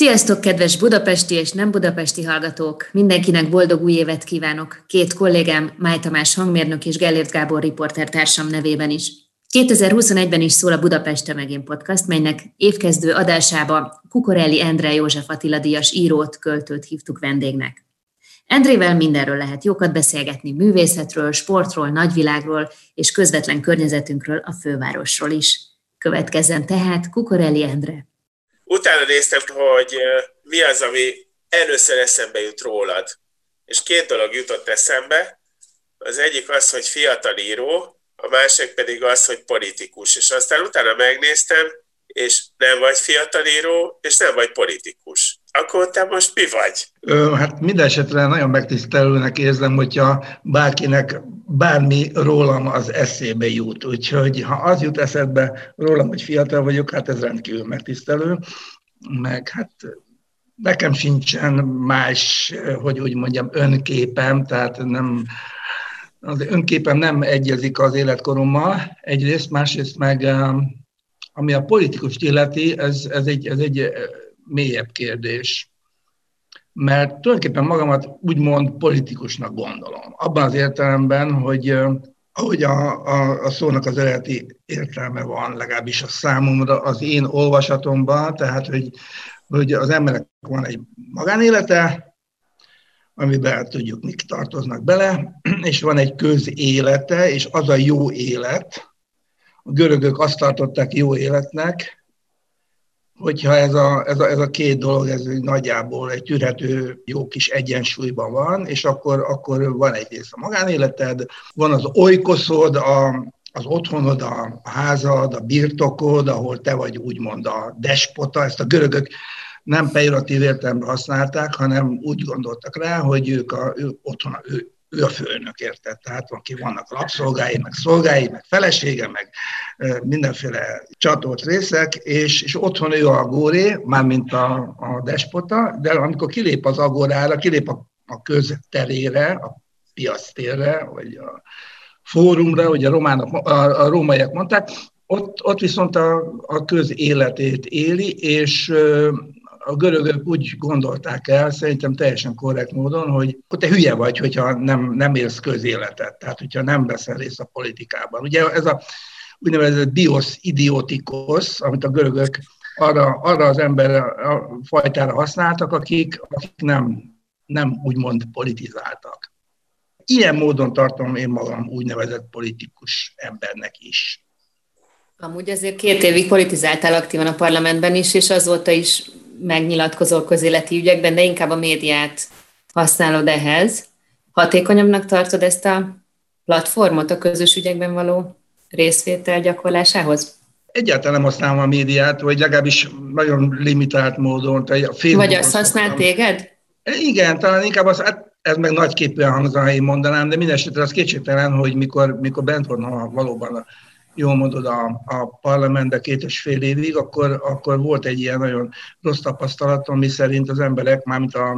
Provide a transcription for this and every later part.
Sziasztok, kedves budapesti és nem budapesti hallgatók! Mindenkinek boldog új évet kívánok! Két kollégám, Máj Tamás hangmérnök és Gellért Gábor riporter társam nevében is. 2021-ben is szól a Budapest megint podcast, melynek évkezdő adásába Kukorelli Endre József Attila Díjas írót, költőt hívtuk vendégnek. Endrével mindenről lehet jókat beszélgetni, művészetről, sportról, nagyvilágról és közvetlen környezetünkről, a fővárosról is. Következzen tehát Kukorelli Endre utána néztem, hogy mi az, ami először eszembe jut rólad. És két dolog jutott eszembe. Az egyik az, hogy fiatal író, a másik pedig az, hogy politikus. És aztán utána megnéztem, és nem vagy fiatal író, és nem vagy politikus. Akkor te most mi vagy? Hát minden esetre nagyon megtisztelőnek érzem, hogyha bárkinek bármi rólam az eszébe jut. Úgyhogy ha az jut eszedbe rólam, hogy fiatal vagyok, hát ez rendkívül megtisztelő. Meg hát nekem sincsen más, hogy úgy mondjam, önképem, tehát nem, az önképem nem egyezik az életkorommal egyrészt, másrészt meg ami a politikus illeti, ez, ez, egy, ez egy mélyebb kérdés. Mert tulajdonképpen magamat úgymond politikusnak gondolom. Abban az értelemben, hogy ahogy a, a, a szónak az eredeti értelme van, legalábbis a számomra az én olvasatomban, tehát hogy, hogy az emberek van egy magánélete, amiben tudjuk, mik tartoznak bele, és van egy közélete, és az a jó élet, a görögök azt tartották jó életnek, hogyha ez a, ez a, ez a két dolog ez nagyjából egy tűrhető jó kis egyensúlyban van, és akkor, akkor van egyrészt a magánéleted, van az olykoszod, a, az otthonod, a házad, a birtokod, ahol te vagy úgymond a despota, ezt a görögök nem pejoratív értelemben használták, hanem úgy gondoltak rá, hogy ők a, ő, otthon, ő, ő a főnök, érted? Tehát aki vannak rabszolgái, meg szolgái, meg felesége, meg mindenféle csatolt részek, és, és otthon ő a góré, mármint a, a despota, de amikor kilép az agorára, kilép a, a közterére, a piasztérre, vagy a fórumra, hogy a, románok, a, a rómaiak mondták, ott, ott viszont a, a közéletét éli, és a görögök úgy gondolták el, szerintem teljesen korrekt módon, hogy te hülye vagy, hogyha nem, nem élsz közéletet, tehát hogyha nem veszel részt a politikában. Ugye ez a úgynevezett bios idiotikos, amit a görögök arra, arra az ember a fajtára használtak, akik, akik nem, nem úgymond politizáltak. Ilyen módon tartom én magam úgynevezett politikus embernek is. Amúgy azért két évig politizáltál aktívan a parlamentben is, és azóta is megnyilatkozol közéleti ügyekben, de inkább a médiát használod ehhez. Hatékonyabbnak tartod ezt a platformot a közös ügyekben való részvétel gyakorlásához? Egyáltalán nem használom a médiát, vagy legalábbis nagyon limitált módon. Vagy azt használ téged? Igen, talán inkább az, hát ez meg nagyképűen hangzana, ha én mondanám, de minden esetre az kétségtelen, hogy mikor, mikor bent volna valóban a jól mondod, a, a parlamentbe két és fél évig, akkor, akkor volt egy ilyen nagyon rossz tapasztalatom, mi szerint az emberek, mármint a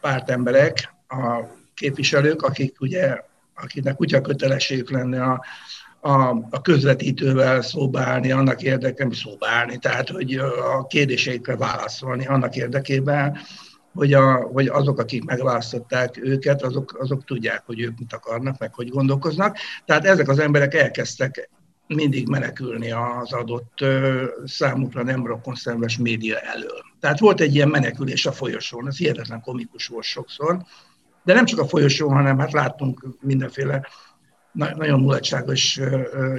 pártemberek, a képviselők, akik ugye, akiknek úgy a kötelességük lenne a, a, a közvetítővel szóba állni, annak érdekében szóba állni, tehát hogy a kérdéseikre válaszolni annak érdekében, hogy, a, hogy azok, akik megválasztották őket, azok, azok tudják, hogy ők mit akarnak, meg hogy gondolkoznak. Tehát ezek az emberek elkezdtek mindig menekülni az adott számukra nem rokonszenves média elől. Tehát volt egy ilyen menekülés a folyosón, ez hihetetlen komikus volt sokszor, de nem csak a folyosón, hanem hát láttunk mindenféle nagyon mulatságos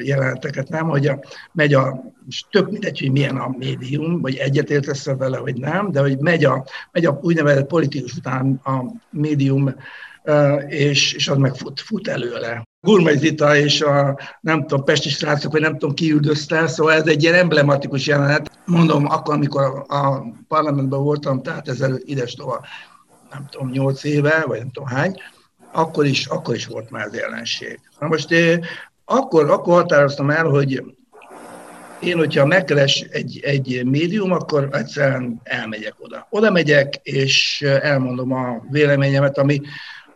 jeleneteket, nem, hogy a, megy a, és tök mindegy, hogy milyen a médium, vagy egyetértesz vele, vagy nem, de hogy megy a, megy a úgynevezett politikus után a médium, és, és az meg fut, fut előle. Gurmai Zita és a nem tudom, Pesti srácok, vagy nem tudom, ki üldözte, szóval ez egy ilyen emblematikus jelenet. Mondom, akkor, amikor a, a parlamentben voltam, tehát ezzel ides tovább, nem tudom, nyolc éve, vagy nem tudom hány, akkor is, akkor is volt már az ellenség. Na most én, akkor, akkor határoztam el, hogy én, hogyha megkeres egy, egy médium, akkor egyszerűen elmegyek oda. Oda megyek, és elmondom a véleményemet, ami,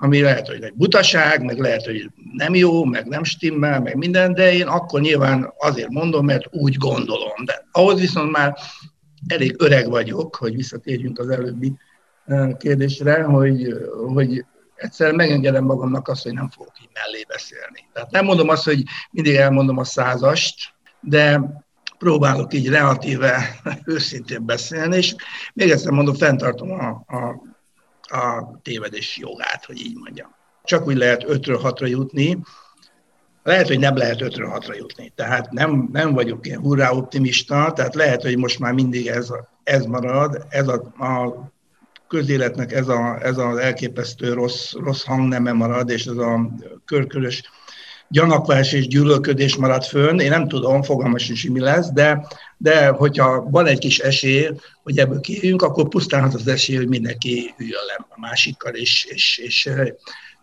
ami lehet, hogy egy butaság, meg lehet, hogy nem jó, meg nem stimmel, meg minden, de én akkor nyilván azért mondom, mert úgy gondolom. De ahhoz viszont már elég öreg vagyok, hogy visszatérjünk az előbbi kérdésre, hogy, hogy egyszerűen megengedem magamnak azt, hogy nem fogok így mellé beszélni. Tehát nem mondom azt, hogy mindig elmondom a százast, de próbálok így relatíve őszintén beszélni, és még egyszer mondom, fenntartom a, a, a tévedés jogát, hogy így mondjam. Csak úgy lehet 5-ről 6-ra jutni, lehet, hogy nem lehet 5-ről 6-ra jutni. Tehát nem, nem vagyok ilyen hurrá optimista, tehát lehet, hogy most már mindig ez, ez marad, ez a, a közéletnek ez, a, ez az elképesztő rossz, rossz hangneme marad, és ez a körkörös gyanakvás és gyűlölködés marad fönn. Én nem tudom, fogalmas is, mi lesz, de, de hogyha van egy kis esély, hogy ebből kijövünk, akkor pusztán az az esély, hogy mindenki üljön le a másikkal, és, és, és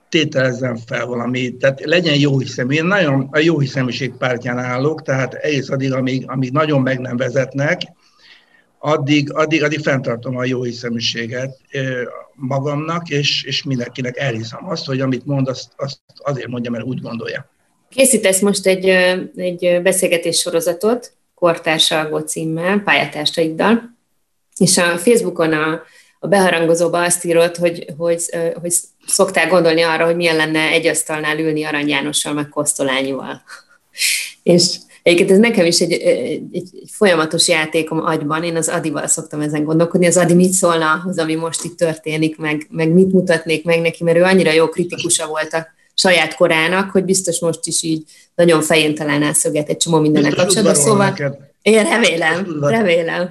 tételezzen fel valami, tehát legyen jó hiszem. Én nagyon a jó hiszeműség pártján állok, tehát egész addig, amíg, amíg nagyon meg nem vezetnek, addig, addig, addig fenntartom a jó hiszeműséget magamnak, és, és mindenkinek elhiszem azt, hogy amit mond, azt, azt azért mondja, mert úgy gondolja. Készítesz most egy, egy beszélgetés sorozatot, Kortársalgó címmel, pályatársaiddal, és a Facebookon a, a beharangozóba azt írod, hogy, hogy, hogy szoktál gondolni arra, hogy milyen lenne egy asztalnál ülni Arany Jánossal, meg Kosztolányival. és Egyébként ez nekem is egy, egy, egy folyamatos játékom agyban, én az Adival szoktam ezen gondolkodni, az Adi mit szólna ahhoz, ami most itt történik, meg, meg mit mutatnék meg neki, mert ő annyira jó kritikusa volt a saját korának, hogy biztos most is így nagyon fején találná szöget egy csomó mindenek kapcsolatban. Szóval én remélem, remélem.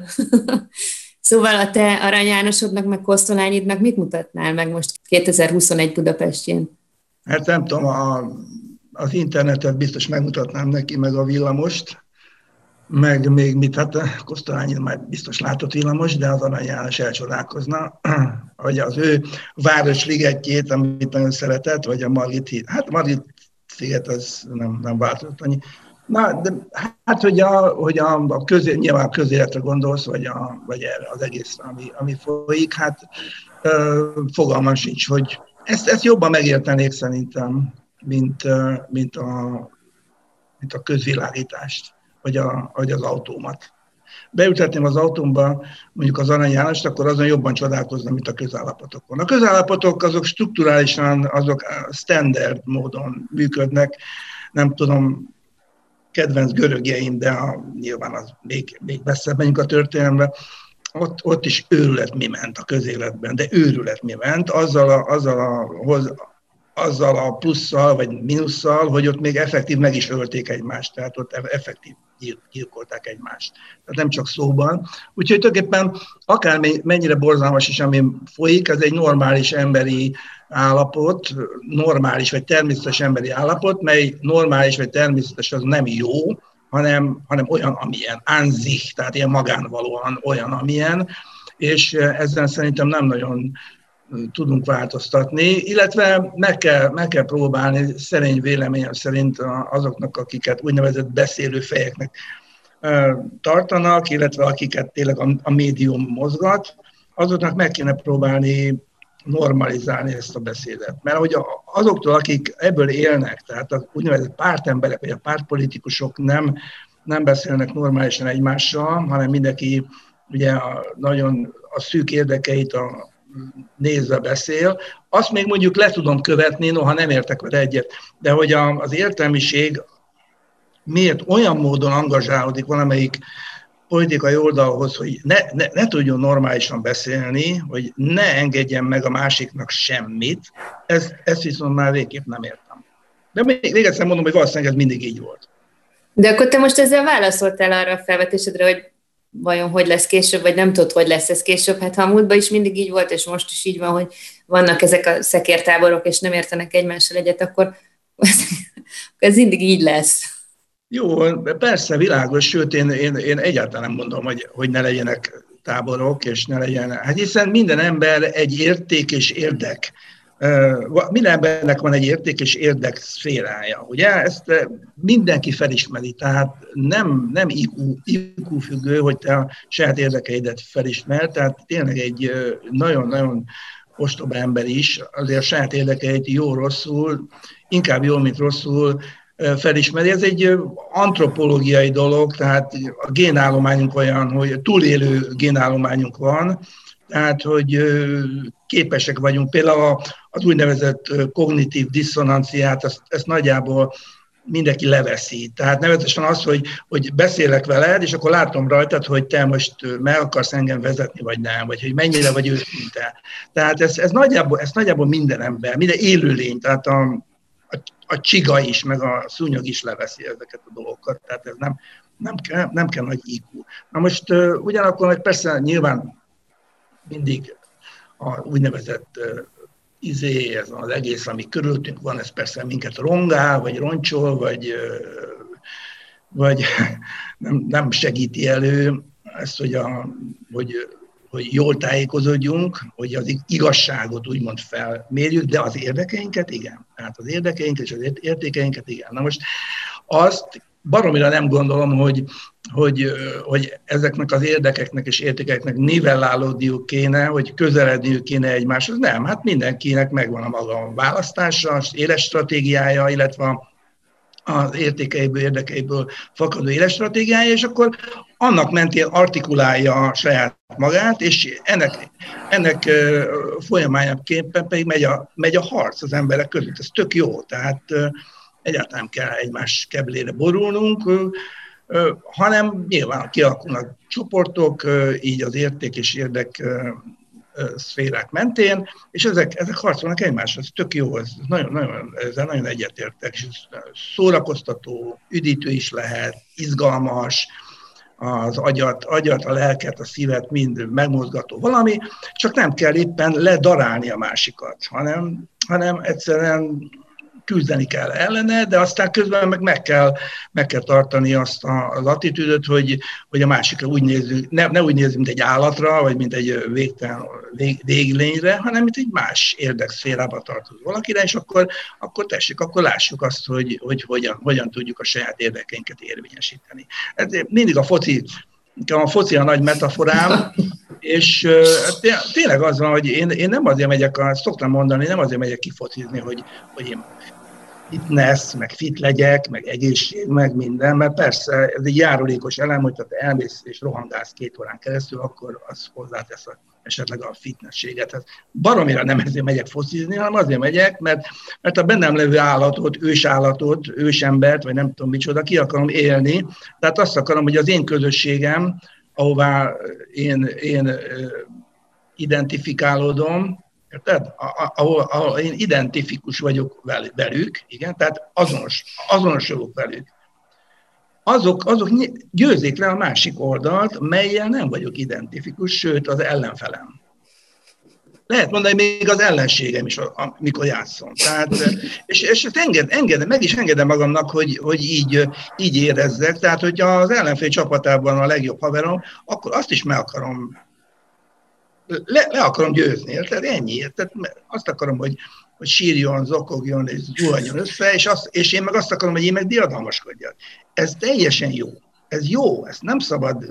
szóval a te Arany Jánosodnak, meg Kosztolányidnak mit mutatnál meg most 2021 Budapestjén? Hát nem tudom, a az internetet biztos megmutatnám neki, meg a villamost, meg még mit, hát Kosztolányi már biztos látott villamos, de az Arany János elcsodálkozna, hogy az ő városligetjét, amit nagyon szeretett, vagy a Margit. Hát Margit sziget az nem, nem változott annyi. Na, de hát, hogy a, hogy a, a közé, nyilván a közéletre gondolsz, vagy, a, vagy erre az egész, ami, ami folyik, hát ö, fogalmam sincs, hogy ezt, ezt jobban megértenék szerintem mint, mint, a, mint a közvilágítást, vagy, a, vagy az autómat. Beültetném az autómba mondjuk az Arany Jánost, akkor azon jobban csodálkozna, mint a közállapotokon. A közállapotok azok strukturálisan, azok standard módon működnek, nem tudom, kedvenc görögjeim, de a, nyilván az még, még messzebb menjünk a történelembe, ott, ott is őrület mi ment a közéletben, de őrület mi ment, azzal a, azzal a, hoz, azzal a plusszal vagy minusszal, hogy ott még effektív meg is ölték egymást, tehát ott effektív gyilkolták egymást. Tehát nem csak szóban. Úgyhogy tulajdonképpen akár mennyire borzalmas is, ami folyik, ez egy normális emberi állapot, normális vagy természetes emberi állapot, mely normális vagy természetes az nem jó, hanem, hanem olyan, amilyen, anzich, tehát ilyen magánvalóan olyan, amilyen, és ezzel szerintem nem nagyon tudunk változtatni, illetve meg kell, meg kell próbálni, szerény véleményem szerint azoknak, akiket úgynevezett beszélő fejeknek tartanak, illetve akiket tényleg a, a médium mozgat, azoknak meg kéne próbálni normalizálni ezt a beszédet. Mert hogy azoktól, akik ebből élnek, tehát az úgynevezett pártemberek, vagy a pártpolitikusok nem, nem beszélnek normálisan egymással, hanem mindenki ugye a, nagyon a szűk érdekeit, a, nézve beszél, azt még mondjuk le tudom követni, noha nem értek vele egyet. De hogy az értelmiség miért olyan módon angazsálódik valamelyik politikai oldalhoz, hogy ne, ne, ne tudjon normálisan beszélni, hogy ne engedjen meg a másiknak semmit, ez, ezt viszont már végképp nem értem. De még, még egyszer mondom, hogy valószínűleg ez mindig így volt. De akkor te most ezzel válaszoltál arra a felvetésedre, hogy vajon hogy lesz később, vagy nem tudod, hogy lesz ez később. Hát ha a múltban is mindig így volt, és most is így van, hogy vannak ezek a szekértáborok, és nem értenek egymással egyet, akkor ez mindig így lesz. Jó, persze, világos, sőt, én, én, én egyáltalán nem mondom, hogy, hogy ne legyenek táborok, és ne legyen. Hát hiszen minden ember egy érték és érdek. Minden embernek van egy érték és érdek szférája, ugye? Ezt mindenki felismeri, tehát nem, nem IQ, IQ függő, hogy te a saját érdekeidet felismer, tehát tényleg egy nagyon-nagyon ostoba ember is, azért a saját érdekeit jó-rosszul, inkább jól, mint rosszul felismeri. Ez egy antropológiai dolog, tehát a génállományunk olyan, hogy túlélő génállományunk van, tehát hogy képesek vagyunk. Például az úgynevezett kognitív diszonanciát, ezt, ezt nagyjából mindenki leveszi. Tehát nevetesen az, hogy, hogy beszélek veled, és akkor látom rajtad, hogy te most meg akarsz engem vezetni, vagy nem, vagy hogy mennyire vagy őszinte. Tehát ez, ez, nagyjából, ez nagyjából minden ember, minden élőlény, tehát a, a, a csiga is, meg a szúnyog is leveszi ezeket a dolgokat. Tehát ez nem, nem, kell, nem kell nagy IQ. Na most ugyanakkor meg persze nyilván mindig a úgynevezett izé, ez az egész, ami körülöttünk van, ez persze minket rongál, vagy roncsol, vagy, vagy nem, nem segíti elő ezt, hogy, a, hogy, hogy jól tájékozódjunk, hogy az igazságot úgymond felmérjük, de az érdekeinket igen. Tehát az érdekeinket és az értékeinket igen. Na most azt baromira nem gondolom, hogy, hogy, hogy ezeknek az érdekeknek és értékeknek nivellálódniuk kéne, hogy közeledniük kéne egymáshoz. Nem, hát mindenkinek megvan a maga választása, éles stratégiája, illetve az értékeiből, érdekeiből fakadó éles stratégiája, és akkor annak mentén artikulálja saját magát, és ennek, ennek folyamányaképpen pedig megy a, megy a harc az emberek között. Ez tök jó. Tehát egyáltalán kell egymás keblére borulnunk, hanem nyilván kialakulnak csoportok, így az érték és érdek szférák mentén, és ezek, ezek harcolnak egymáshoz. Ez tök jó, ez nagyon, nagyon, ezzel nagyon egyetértek, és szórakoztató, üdítő is lehet, izgalmas, az agyat, agyat, a lelket, a szívet mind megmozgató valami, csak nem kell éppen ledarálni a másikat, hanem, hanem egyszerűen küzdeni kell ellene, de aztán közben meg meg kell, meg kell tartani azt a, az attitűdöt, hogy, hogy a másikra úgy nézzünk, ne, ne úgy nézzünk, mint egy állatra, vagy mint egy végtelen vég, véglényre, hanem mint egy más érdekszférába tartozó valakire, és akkor, akkor tessék, akkor lássuk azt, hogy, hogy hogyan, hogyan tudjuk a saját érdekeinket érvényesíteni. Ez mindig a foci a foci a nagy metaforám, és tényleg az van, hogy én, én nem azért megyek, szoktam mondani, nem azért megyek kifocizni, hogy, hogy én fitness, meg fit legyek, meg egészség, meg minden, mert persze ez egy járulékos elem, hogy te elmész és rohangálsz két órán keresztül, akkor az hozzátesz a, esetleg a fitnességet. Hát baromira nem ezért megyek focizni, hanem azért megyek, mert, mert a bennem levő állatot, ősállatot, ősembert, vagy nem tudom micsoda, ki akarom élni. Tehát azt akarom, hogy az én közösségem, ahová én, én identifikálódom, Érted? Ahol, ahol én identifikus vagyok velük, igen, tehát azonos, azonosulok velük. Azok, azok győzik le a másik oldalt, melyel nem vagyok identifikus, sőt az ellenfelem. Lehet mondani, még az ellenségem is, amikor játszom. Tehát, és, és enged, engedem, meg is engedem magamnak, hogy, hogy így, így érezzek. Tehát, hogyha az ellenfél csapatában a legjobb haverom, akkor azt is meg akarom le, le akarom győzni, tehát ennyi. Tehát azt akarom, hogy, hogy sírjon, zokogjon és zuhanjon össze, és, azt, és én meg azt akarom, hogy én meg diadalmaskodjak. Ez teljesen jó. Ez jó, ezt nem szabad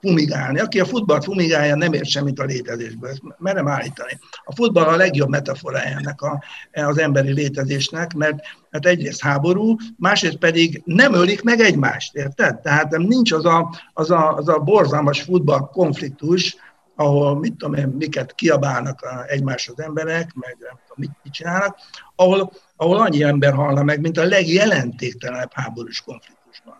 fumigálni. Aki a futballt fumigálja, nem ért semmit a létezésből. Ezt merem állítani. A futball a legjobb metaforája ennek a, az emberi létezésnek, mert, mert egyrészt háború, másrészt pedig nem ölik meg egymást, érted? Tehát nincs az a, az a, az a borzalmas futball konfliktus, ahol mit tudom én, miket kiabálnak a, egymáshoz emberek, meg nem tudom, mit, mit csinálnak, ahol, ahol annyi ember halna meg, mint a legjelentéktelenebb háborús konfliktusban.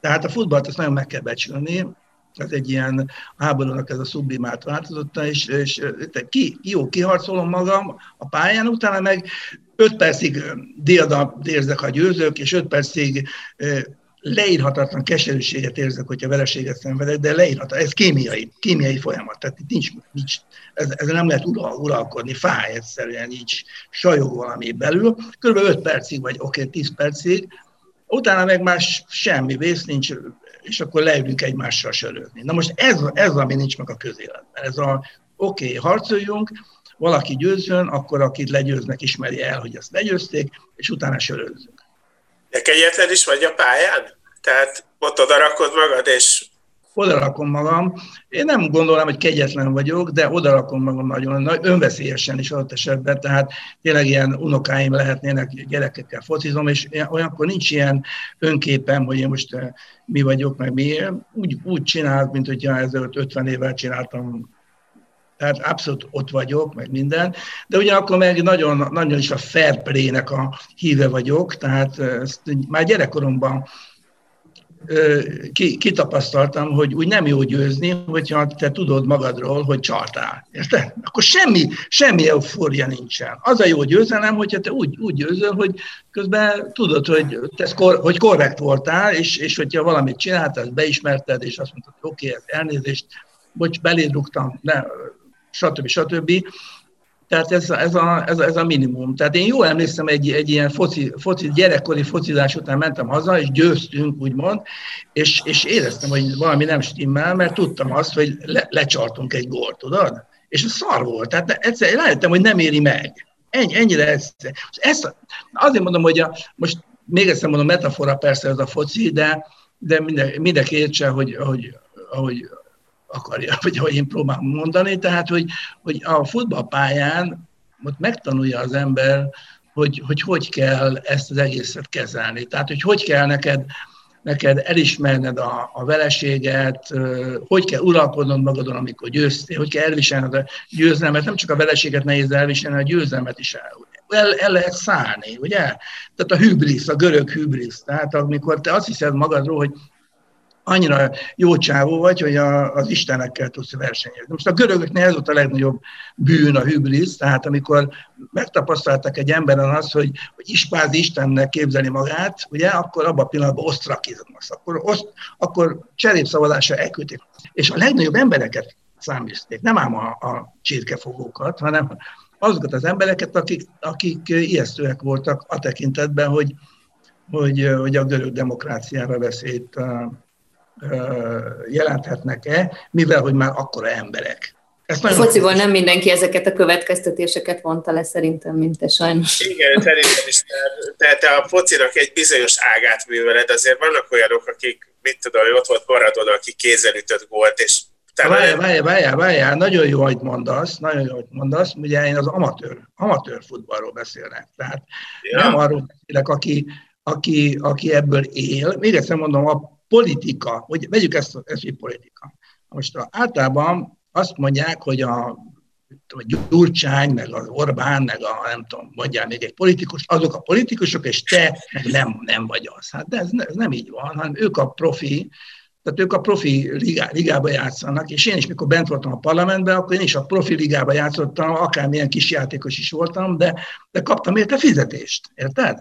Tehát a futballt ezt nagyon meg kell becsülni, ez egy ilyen háborúnak ez a sublimált változata, és, és ki, jó, kiharcolom magam a pályán, utána meg öt percig diadalt érzek a győzők, és öt percig leírhatatlan keserűséget érzek, hogyha vereséget szenvedek, de leírhatatlan, ez kémiai, kémiai folyamat, tehát itt nincs, nincs ez, ez nem lehet ural, uralkodni, fáj egyszerűen, nincs sajog valami belül. Körülbelül 5 percig, vagy oké, okay, 10 percig, utána meg más semmi vész nincs, és akkor leülünk egymással sörözni. Na most ez, ez ami nincs meg a közéletben. Ez a oké, okay, harcoljunk, valaki győzön, akkor akit legyőznek, ismeri el, hogy ezt legyőzték, és utána sörözzünk. De kegyetlen is vagy a pályán? Tehát ott odarakod magad, és odarakom magam. Én nem gondolom, hogy kegyetlen vagyok, de odarakom magam nagyon, önveszélyesen is adott esetben, tehát tényleg ilyen unokáim lehetnének, gyerekekkel focizom, és olyankor nincs ilyen önképem, hogy én most eh, mi vagyok, meg mi. Úgy, úgy csinált, mint hogyha ezelőtt 50 évvel csináltam tehát abszolút ott vagyok, meg minden, de ugyanakkor meg nagyon, nagyon is a fair play-nek a híve vagyok, tehát ezt már gyerekkoromban kitapasztaltam, hogy úgy nem jó győzni, hogyha te tudod magadról, hogy csaltál. Érted? Akkor semmi, semmi eufória nincsen. Az a jó győzelem, hogyha te úgy, úgy győzöl, hogy közben tudod, hogy, te kor, hogy korrekt voltál, és, és hogyha valamit csináltál, beismerted, és azt mondtad, oké, okay, elnézést, bocs, beléd rúgtam, ne, stb. stb. Tehát ez, ez, a, ez, a, ez a minimum. Tehát én jól emlékszem, egy, egy ilyen foci, foci, gyerekkori focizás után mentem haza, és győztünk, úgymond, és, és éreztem, hogy valami nem stimmel, mert tudtam azt, hogy le, lecsartunk egy gólt, tudod? És ez szar volt. Tehát egyszer rájöttem, hogy nem éri meg. Ennyi, ennyire egyszer. Ezt, azért mondom, hogy a, most még egyszer mondom, metafora persze ez a foci, de, de minden, mindenki értse, hogy, hogy, hogy akarja, vagy ahogy én próbálom mondani, tehát, hogy, hogy a futballpályán ott megtanulja az ember, hogy, hogy hogy kell ezt az egészet kezelni. Tehát, hogy hogy kell neked, neked elismerned a, a veleséget, hogy kell uralkodnod magadon, amikor győztél, hogy kell elviselned a győzelmet, nem csak a veleséget nehéz elviselni, a győzelmet is el, el, el lehet szállni, ugye? Tehát a hübrisz, a görög hübrisz, tehát amikor te azt hiszed magadról, hogy annyira jó csávó vagy, hogy a, az istenekkel tudsz versenyezni. Most a görögöknél ez volt a legnagyobb bűn, a hübrisz, tehát amikor megtapasztaltak egy emberen azt, hogy, hogy ispázi Istennek képzeli magát, ugye, akkor abban a pillanatban osztrakizmus, akkor, oszt, akkor cserépszavazásra elküldték. És a legnagyobb embereket számízték, nem ám a, a csirkefogókat, hanem azokat az embereket, akik, akik ijesztőek voltak a tekintetben, hogy, hogy, hogy a görög demokráciára veszélyt jelenthetnek-e, mivel hogy már akkora emberek. Ezt a fociból nem mindenki ezeket a következtetéseket vonta le szerintem, mint te sajnos. Igen, szerintem is. Te, te a focinak egy bizonyos ágát műveled, azért vannak olyanok, akik, mit tudom, hogy ott volt Maradona, aki kézzel ütött volt, és Várjál, várjál, várjál, várjál, nagyon jó, hogy mondasz, nagyon jó, hogy mondasz, ugye én az amatőr, amatőr futballról beszélnek, tehát ja. nem arról beszélek, aki, aki, aki ebből él. Még egyszer mondom, a politika, hogy vegyük ezt, ezt hogy politika. Most általában azt mondják, hogy a, a Gyurcsány, meg az Orbán, meg a nem tudom, mondjál még egy politikus, azok a politikusok, és te meg nem, nem vagy az. Hát de ez, ez nem így van, hanem ők a profi, tehát ők a profi ligá, ligába játszanak, és én is, mikor bent voltam a parlamentben, akkor én is a profi ligába játszottam, akármilyen kis játékos is voltam, de, de kaptam érte fizetést, érted?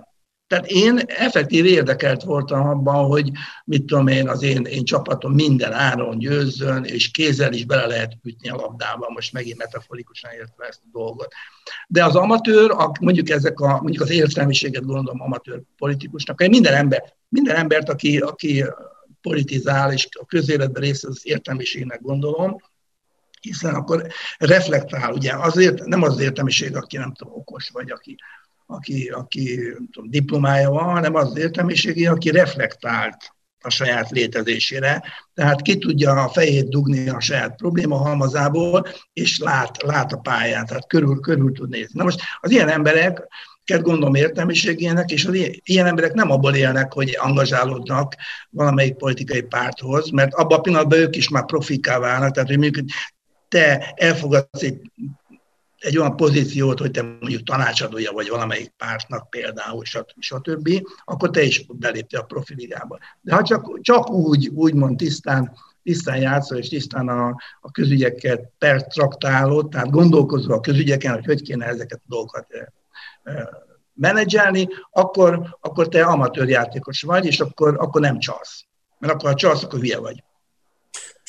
Tehát én effektív érdekelt voltam abban, hogy mit tudom én, az én, én csapatom minden áron győzzön, és kézzel is bele lehet ütni a labdába, most megint metaforikusan értve ezt a dolgot. De az amatőr, mondjuk ezek a, mondjuk az értelmiséget gondolom amatőr politikusnak, minden ember, minden embert, aki, aki politizál, és a közéletben része az értelmiségnek gondolom, hiszen akkor reflektál, ugye? Azért, nem az értelmiség, aki nem tudom, okos, vagy aki, aki, aki tudom, diplomája van, hanem az értelmiségi, aki reflektált a saját létezésére, tehát ki tudja a fejét dugni a saját probléma halmazából, és lát, lát a pályát, tehát körül, körül tud nézni. Na most az ilyen emberek, gondolom értelmiségének, és az ilyen emberek nem abból élnek, hogy angazsálódnak valamelyik politikai párthoz, mert abban a pillanatban ők is már profiká válnak, tehát hogy te elfogadsz egy egy olyan pozíciót, hogy te mondjuk tanácsadója vagy valamelyik pártnak például, stb. stb., akkor te is beléptél a profiligába. De ha csak, csak úgy, úgymond tisztán, tisztán játszol, és tisztán a, a közügyeket pertraktálod, tehát gondolkozva a közügyeken, hogy hogy kéne ezeket a dolgokat menedzselni, akkor, akkor te amatőr játékos vagy, és akkor, akkor nem csalsz. Mert akkor ha csalsz, akkor hülye vagy.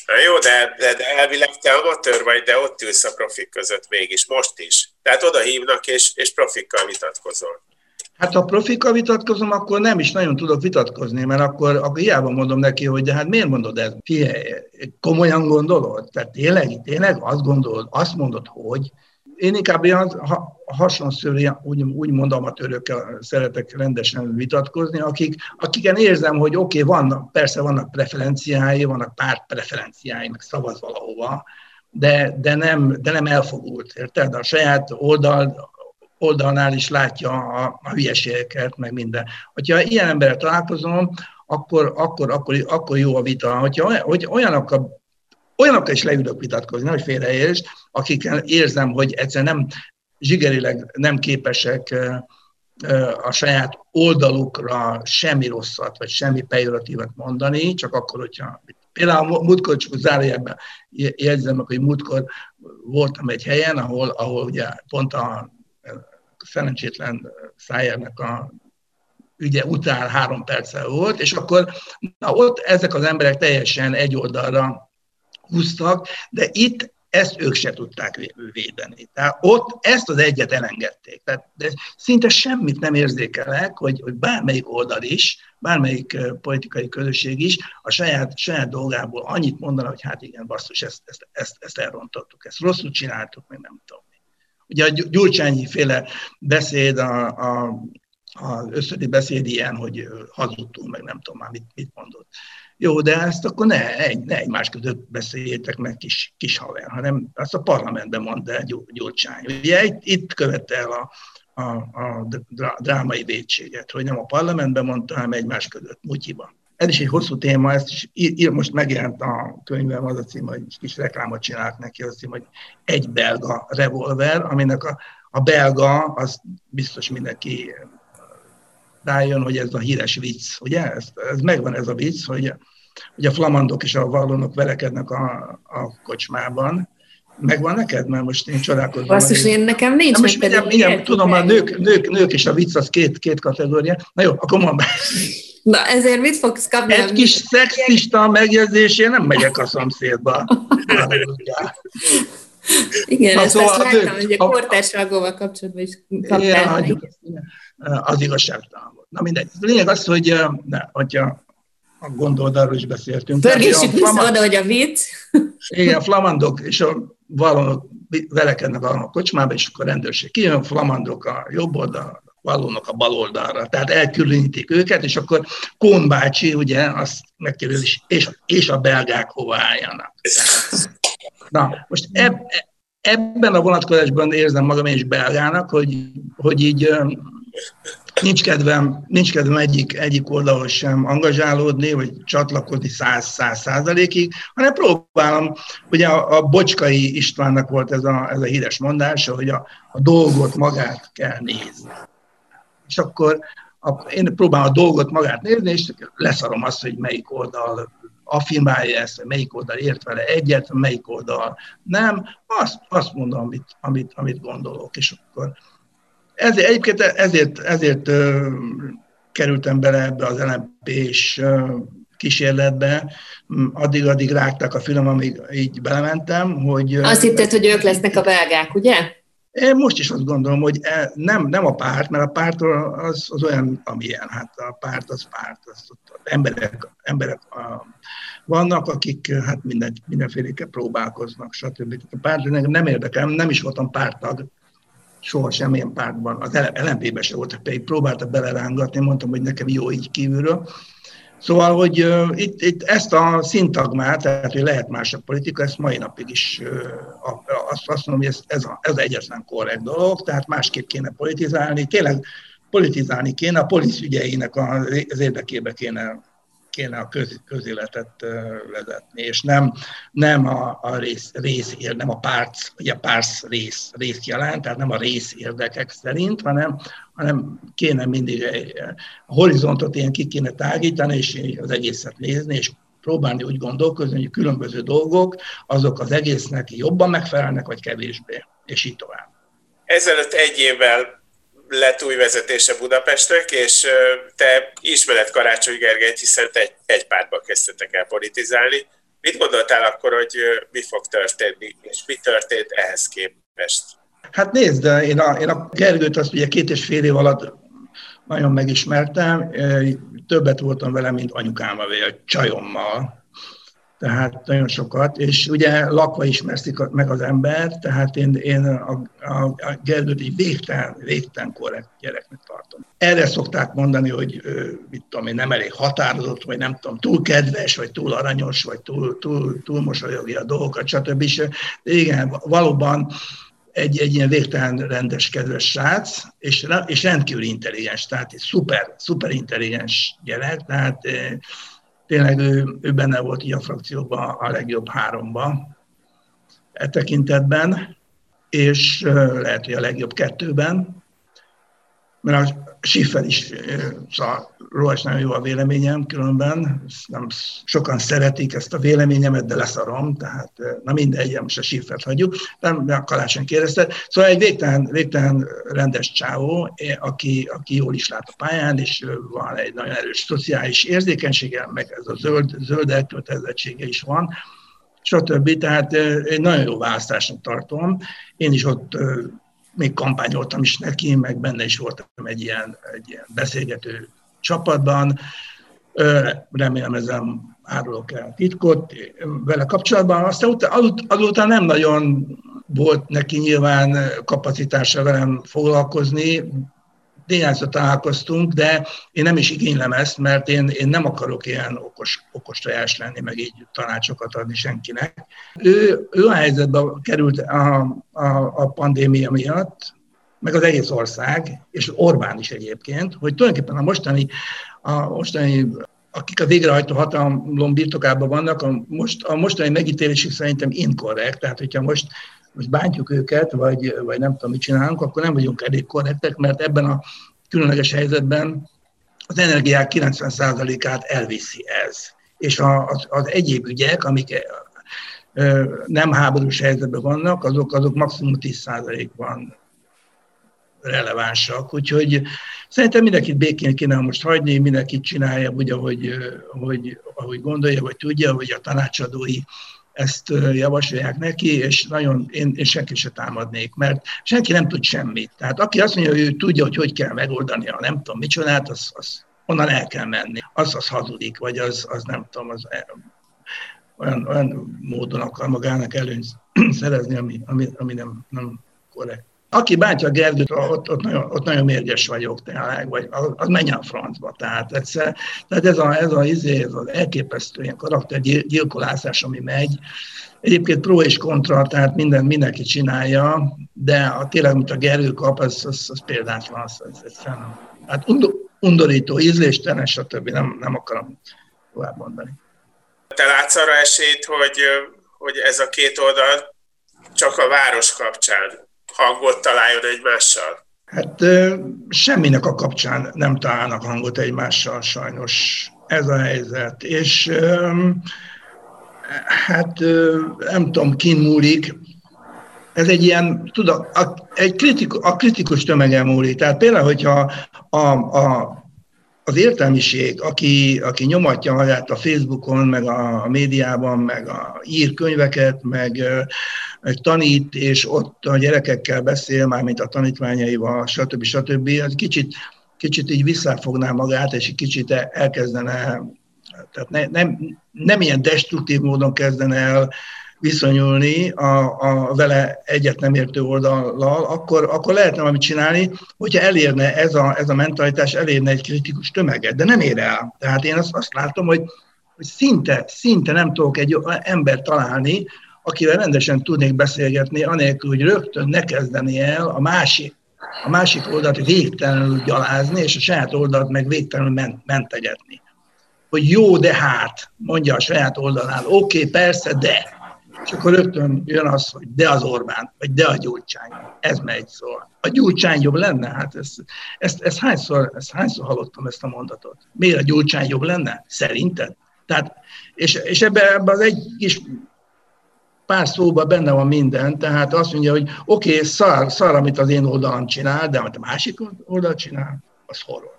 Na jó, de, de, de elvileg te amatőr vagy, de ott ülsz a profik között mégis, most is. Tehát oda hívnak, és, és profikkal vitatkozol. Hát ha profikkal vitatkozom, akkor nem is nagyon tudok vitatkozni, mert akkor, akkor hiába mondom neki, hogy de hát miért mondod ezt? Figyelj, komolyan gondolod? Tehát tényleg, tényleg azt gondolod, azt mondod, hogy én inkább ilyen hasonszörű, úgy, úgy mondom, amatőrökkel szeretek rendesen vitatkozni, akik, akiken érzem, hogy oké, okay, vannak, persze vannak preferenciái, vannak párt preferenciái, meg szavaz valahova, de, de, nem, de nem elfogult, érted? A saját oldal, oldalnál is látja a, a hülyeségeket, meg minden. Hogyha ilyen emberrel találkozom, akkor, akkor, akkor, akkor jó a vita. Hogyha hogy olyanokkal, olyanokkal is leülök vitatkozni, hogy félreérés, akik érzem, hogy egyszer nem zsigerileg nem képesek a saját oldalukra semmi rosszat, vagy semmi pejoratívat mondani, csak akkor, hogyha Például múltkor, csak zárójelben jegyzem hogy múltkor voltam egy helyen, ahol, ahol ugye pont a szerencsétlen szájárnak a ügye után három perccel volt, és akkor na, ott ezek az emberek teljesen egy oldalra húztak, de itt ezt ők se tudták védeni. Tehát ott ezt az egyet elengedték. Tehát, de szinte semmit nem érzékelek, hogy, hogy bármelyik oldal is, bármelyik politikai közösség is a saját, saját dolgából annyit mondana, hogy hát igen, basszus, ezt, ezt, ezt, ezt elrontottuk, ezt rosszul csináltuk, meg nem tudom. Ugye a Gyurcsányi féle beszéd, a, a, az összödi beszéd ilyen, hogy hazudtunk, meg nem tudom már mit, mit mondott. Jó, de ezt akkor ne, egy, ne egymás között beszéljétek meg kis, kis haver, hanem azt a parlamentben mondta el Gyurcsány. Ugye itt, itt követte el a, a, a drámai védséget, hogy nem a parlamentben mondta, hanem egymás között, mutyiban. Ez is egy hosszú téma, ezt is ír, most megjelent a könyvem, az a cím, hogy kis reklámot csinált neki, az a cím, hogy egy belga revolver, aminek a, a belga, az biztos mindenki rájön, hogy ez a híres vicc, ugye? Ez, ez megvan ez a vicc, hogy, hogy a flamandok és a vallonok verekednek a, a kocsmában, Megvan neked? Mert most én csodálkozom. Basszus, én nekem nincs. most mindjárt, mindjárt, tudom, a nők, nők, nők és a vicc az két, két kategória. Na jó, akkor mondd Na ezért mit fogsz kapni? Egy kis szexista megjegyzésén nem megyek a szomszédba. Igen, Na, ezt, szóval ezt láttam, hogy a kortárságóval kapcsolatban is kaptál. Az igazságtalan volt. Na mindegy. A lényeg az, hogy ne, hogyha a gondoldarról is beszéltünk. Pörgessük vissza flamand... oda, hogy a vicc. Igen, a flamandok és a valonok velekednek a kocsmába, és akkor a rendőrség kijön, a flamandok a jobb oldal, vallónak a bal oldalra. Tehát elkülönítik őket, és akkor Kón bácsi ugye azt megkérdezi, és, és a belgák hova álljanak. Na, most eb, ebben a vonatkozásban érzem magam én is belgának, hogy, hogy így nincs kedvem, nincs kedvem egyik, egyik oldalon sem angazsálódni, vagy csatlakozni száz, száz százalékig, hanem próbálom, ugye a, a Bocskai Istvánnak volt ez a, ez a híres mondása, hogy a, a dolgot magát kell nézni. És akkor, akkor én próbálom a dolgot magát nézni, és leszarom azt, hogy melyik oldal affirmálja ezt, melyik oldal ért vele egyet, melyik oldal nem, azt, azt mondom, amit, amit, amit gondolok, és akkor ezért, egyébként ezért, ezért kerültem bele ebbe az lmp és uh, kísérletbe, addig-addig rágták a fülem, amíg így belementem, hogy... Azt hitted, hogy ők lesznek a belgák, ugye? Én most is azt gondolom, hogy e, nem, nem a párt, mert a párt az, az olyan, amilyen, hát a párt az párt, az, emberek, emberek a, vannak, akik hát minden, mindenféléke próbálkoznak, stb. A párt nem érdekel, nem is voltam pártag, soha semmilyen pártban, az LNP-ben se voltak, pedig próbáltak belerángatni, mondtam, hogy nekem jó így kívülről, Szóval, hogy uh, itt, itt ezt a szintagmát, tehát hogy lehet más a politika, ezt mai napig is uh, azt, azt mondom, hogy ez, ez, a, ez egyetlen korrekt dolog, tehát másképp kéne politizálni, tényleg politizálni kéne, a polisz ügyeinek az érdekébe kéne kéne a köz, közéletet vezetni, és nem, nem a, a rész, rész, nem a párt, vagy a pársz rész, rész jelent, tehát nem a rész érdekek szerint, hanem, hanem kéne mindig a horizontot ilyen ki kéne tágítani, és az egészet nézni, és próbálni úgy gondolkozni, hogy különböző dolgok, azok az egésznek jobban megfelelnek, vagy kevésbé, és így tovább. Ezelőtt egy évvel lett új vezetése Budapestnek, és te ismered Karácsony Gergelyt, hiszen te egy, egy pártban kezdtetek el politizálni. Mit gondoltál akkor, hogy mi fog történni, és mi történt ehhez képest? Hát nézd, én a, én a Gergőt azt ugye két és fél év alatt nagyon megismertem, többet voltam vele, mint anyukámmal, vagy a csajommal tehát nagyon sokat, és ugye lakva ismerszik meg az ember, tehát én, én a, a, a Gergőt egy végtelen, végtelen korrekt gyereknek tartom. Erre szokták mondani, hogy mit tudom én, nem elég határozott, vagy nem tudom, túl kedves, vagy túl aranyos, vagy túl, túl, túl mosolyogja a dolgokat, stb. És igen, valóban egy, egy ilyen végtelen rendes, kedves srác, és, és rendkívül intelligens, tehát egy szuper, szuper intelligens gyerek, tehát tényleg ő, ő benne volt így a frakcióban a legjobb háromba e tekintetben, és lehet, hogy a legjobb kettőben, mert a Schiffer is, szóval róla is nagyon jó a véleményem, különben nem sokan szeretik ezt a véleményemet, de leszarom, tehát na mindegy, most a Schiffert hagyjuk, nem, a Kalácsony kérdezte. Szóval egy végtelen, végtelen rendes csávó, aki, aki jól is lát a pályán, és van egy nagyon erős szociális érzékenysége, meg ez a zöld, zöld elkötelezettsége is van, stb. Tehát egy nagyon jó választásnak tartom. Én is ott még kampányoltam is neki, meg benne is voltam egy ilyen, egy ilyen beszélgető csapatban. Remélem ezzel árulok el titkot vele kapcsolatban. Aztán azután nem nagyon volt neki nyilván kapacitása velem foglalkozni, néhányszor találkoztunk, de én nem is igénylem ezt, mert én, én nem akarok ilyen okos, okos tojás lenni, meg így tanácsokat adni senkinek. Ő, ő a helyzetbe került a, a, a pandémia miatt, meg az egész ország, és Orbán is egyébként, hogy tulajdonképpen a mostani, a mostani akik a végrehajtó hatalom birtokában vannak, a, most, a mostani megítélésük szerintem inkorrekt. Tehát, hogyha most most bántjuk őket, vagy, vagy nem tudom, mit csinálunk, akkor nem vagyunk elég korrektek, mert ebben a különleges helyzetben az energiák 90%-át elviszi ez. És az, az egyéb ügyek, amik nem háborús helyzetben vannak, azok, azok maximum 10%-ban relevánsak. Úgyhogy szerintem mindenkit békén kéne most hagyni, mindenkit csinálja úgy, ahogy, ahogy, ahogy gondolja, vagy tudja, hogy a tanácsadói ezt javasolják neki, és nagyon én, én senki se támadnék, mert senki nem tud semmit. Tehát aki azt mondja, hogy ő tudja, hogy hogy kell megoldani a nem tudom micsodát, az, az onnan el kell menni. Az az hazudik, vagy az, az nem tudom, az olyan, olyan módon akar magának előnyt szerezni, ami, ami, ami nem, nem korrekt. Aki bántja a Gergőt, ott, ott, nagyon, ott nagyon mérges vagyok tényleg, vagy az, az menjen a francba. Tehát, egyszer, tehát ez, a, ez, a, izé, ez az elképesztő ilyen karaktergyilkolászás, ami megy, Egyébként pro és kontra, tehát minden, mindenki csinálja, de a, tényleg, mint a Gergő kap, az, az, az példátlan, az, az egyszerűen hát undorító, ízléstelen, stb. Nem, nem akarom tovább mondani. Te látsz arra esélyt, hogy, hogy ez a két oldal csak a város kapcsán hangot találjon egymással? Hát semminek a kapcsán nem találnak hangot egymással sajnos ez a helyzet. És hát nem tudom, kin múlik, ez egy ilyen, tudod, a, egy kritikus, a kritikus tömegen múlik. Tehát például, hogyha a, a, az értelmiség, aki, aki nyomatja magát a Facebookon, meg a, a médiában, meg a, ír könyveket, meg, meg tanít, és ott a gyerekekkel beszél, már mint a tanítványaival, stb. stb. Az kicsit, kicsit így visszafogná magát, és egy kicsit elkezdene, tehát ne, nem, nem ilyen destruktív módon kezdene el viszonyulni a, a vele egyet nem értő oldallal, akkor, akkor lehetne valamit csinálni, hogyha elérne ez a, ez a mentalitás, elérne egy kritikus tömeget, de nem ér el. Tehát én azt, azt látom, hogy, hogy szinte, szinte nem tudok egy ember találni, akivel rendesen tudnék beszélgetni, anélkül, hogy rögtön ne kezdeni el a másik, a másik oldalt végtelenül gyalázni, és a saját oldalt meg végtelenül ment, mentegetni. Hogy jó, de hát, mondja a saját oldalán, oké, okay, persze, de és akkor rögtön jön az, hogy de az Orbán, vagy de a Gyurcsány. Ez megy szól. A Gyurcsány jobb lenne? Hát ezt, ezt, ezt, hányszor, ezt hányszor hallottam ezt a mondatot? Miért a Gyurcsány jobb lenne? Szerinted? Tehát, és, és ebbe, ebbe az egy kis pár szóban benne van minden, tehát azt mondja, hogy oké, okay, szar, szar, amit az én oldalam csinál, de amit a másik oldal csinál, az horror.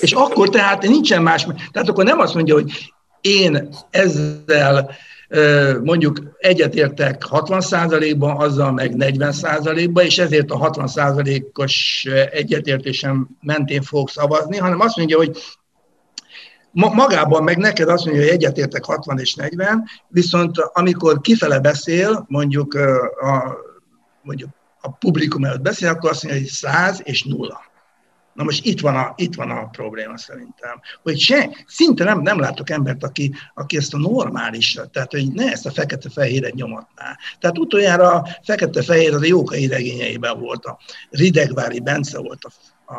És akkor tehát nincsen más, tehát akkor nem azt mondja, hogy én ezzel mondjuk egyetértek 60%-ban, azzal meg 40%-ban, és ezért a 60%-os egyetértésem mentén fogok szavazni, hanem azt mondja, hogy magában meg neked azt mondja, hogy egyetértek 60 és 40, viszont amikor kifele beszél, mondjuk a, mondjuk a publikum előtt beszél, akkor azt mondja, hogy 100 és 0. Na most itt van a, itt van a probléma szerintem, hogy se, szinte nem, nem látok embert, aki, aki ezt a normális, tehát hogy ne ezt a fekete-fehéret nyomatná. Tehát utoljára a fekete-fehér az a Jókai regényeiben volt, a Ridegvári Bence volt, a, a,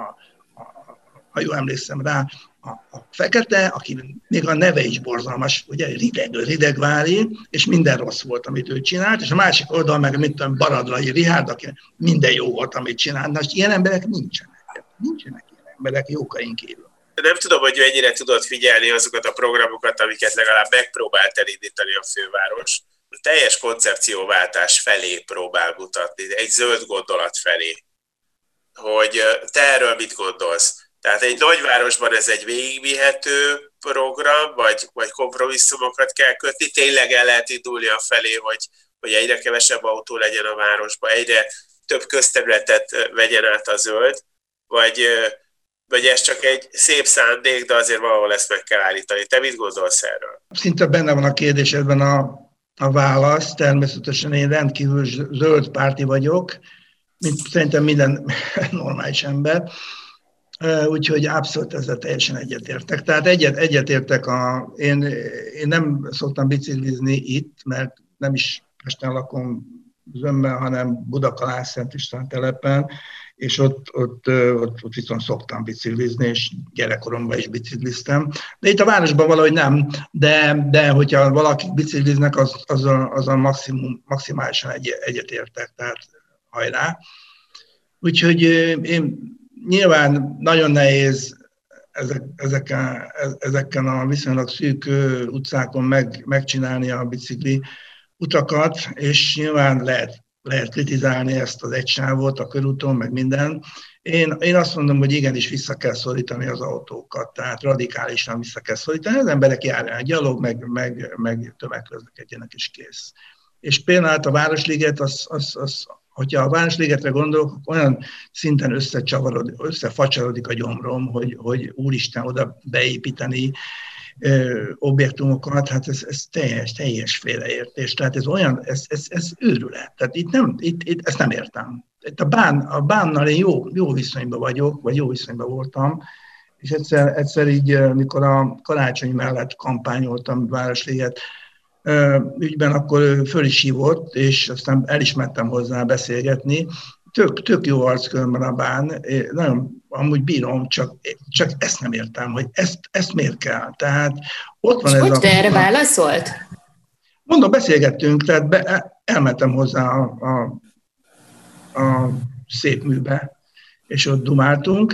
a, ha jól emlékszem rá, a, a fekete, aki még a neve is borzalmas, ugye rideg, ridegvári, és minden rossz volt, amit ő csinált, és a másik oldal meg, mint tudom, Baradlai Rihárd, aki minden jó volt, amit csinált. Na, most ilyen emberek nincsenek. Nincsenek ilyen emberek jókaink kívül. Nem tudom, hogy mennyire tudod figyelni azokat a programokat, amiket legalább megpróbált elindítani a főváros. A teljes koncepcióváltás felé próbál mutatni, egy zöld gondolat felé. Hogy te erről mit gondolsz? Tehát egy nagyvárosban ez egy végigvihető program, vagy, vagy kompromisszumokat kell kötni, tényleg el lehet indulni a felé, hogy, hogy egyre kevesebb autó legyen a városban, egyre több közterületet vegyen át a zöld, vagy, vagy ez csak egy szép szándék, de azért valahol ezt meg kell állítani. Te mit gondolsz erről? Szinte benne van a kérdésedben a, a válasz. Természetesen én rendkívül zöld párti vagyok, mint szerintem minden normális ember. Úgyhogy abszolút ezzel teljesen egyetértek. Tehát egyet, egyetértek, a, én, én nem szoktam biciklizni itt, mert nem is Pesten lakom zömmel, hanem Budakalász Szent István telepen, és ott, ott, ott, ott viszont szoktam biciklizni, és gyerekkoromban is bicikliztem. De itt a városban valahogy nem, de, de hogyha valaki bicikliznek, az, az, a, az a maximum, maximálisan egy, egyetértek, tehát hajrá. Úgyhogy én nyilván nagyon nehéz ezek, ezeken, ezeken a viszonylag szűk utcákon meg, megcsinálni a bicikli utakat, és nyilván lehet lehet kritizálni ezt az egysávot a körúton, meg minden. Én, én azt mondom, hogy igenis vissza kell szorítani az autókat, tehát radikálisan vissza kell szorítani. Az emberek járjanak gyalog, meg, meg, meg tömegközlekedjenek, és kész. És például a Városliget, az, az, az, hogyha a Városligetre gondolok, olyan szinten összecsavarodik, összefacsarodik a gyomrom, hogy, hogy úristen oda beépíteni objektumokat, hát ez, ez teljes, teljes félreértés. Tehát ez olyan, ez, ez, ez őrület. Tehát itt nem, itt, itt ezt nem értem. Itt a, bán, a bánnal én jó, jó viszonyban vagyok, vagy jó viszonyban voltam, és egyszer, egyszer így, mikor a karácsony mellett kampányoltam Városliget ügyben, akkor föl is hívott, és aztán elismertem hozzá beszélgetni, tök, tök jó arckörben a bán, nagyon amúgy bírom, csak, csak ezt nem értem, hogy ezt, ezt miért kell. Tehát ott van És ez hogy a... te erre válaszolt? Mondom, beszélgettünk, tehát be, elmentem hozzá a, a, a szép műbe, és ott dumáltunk.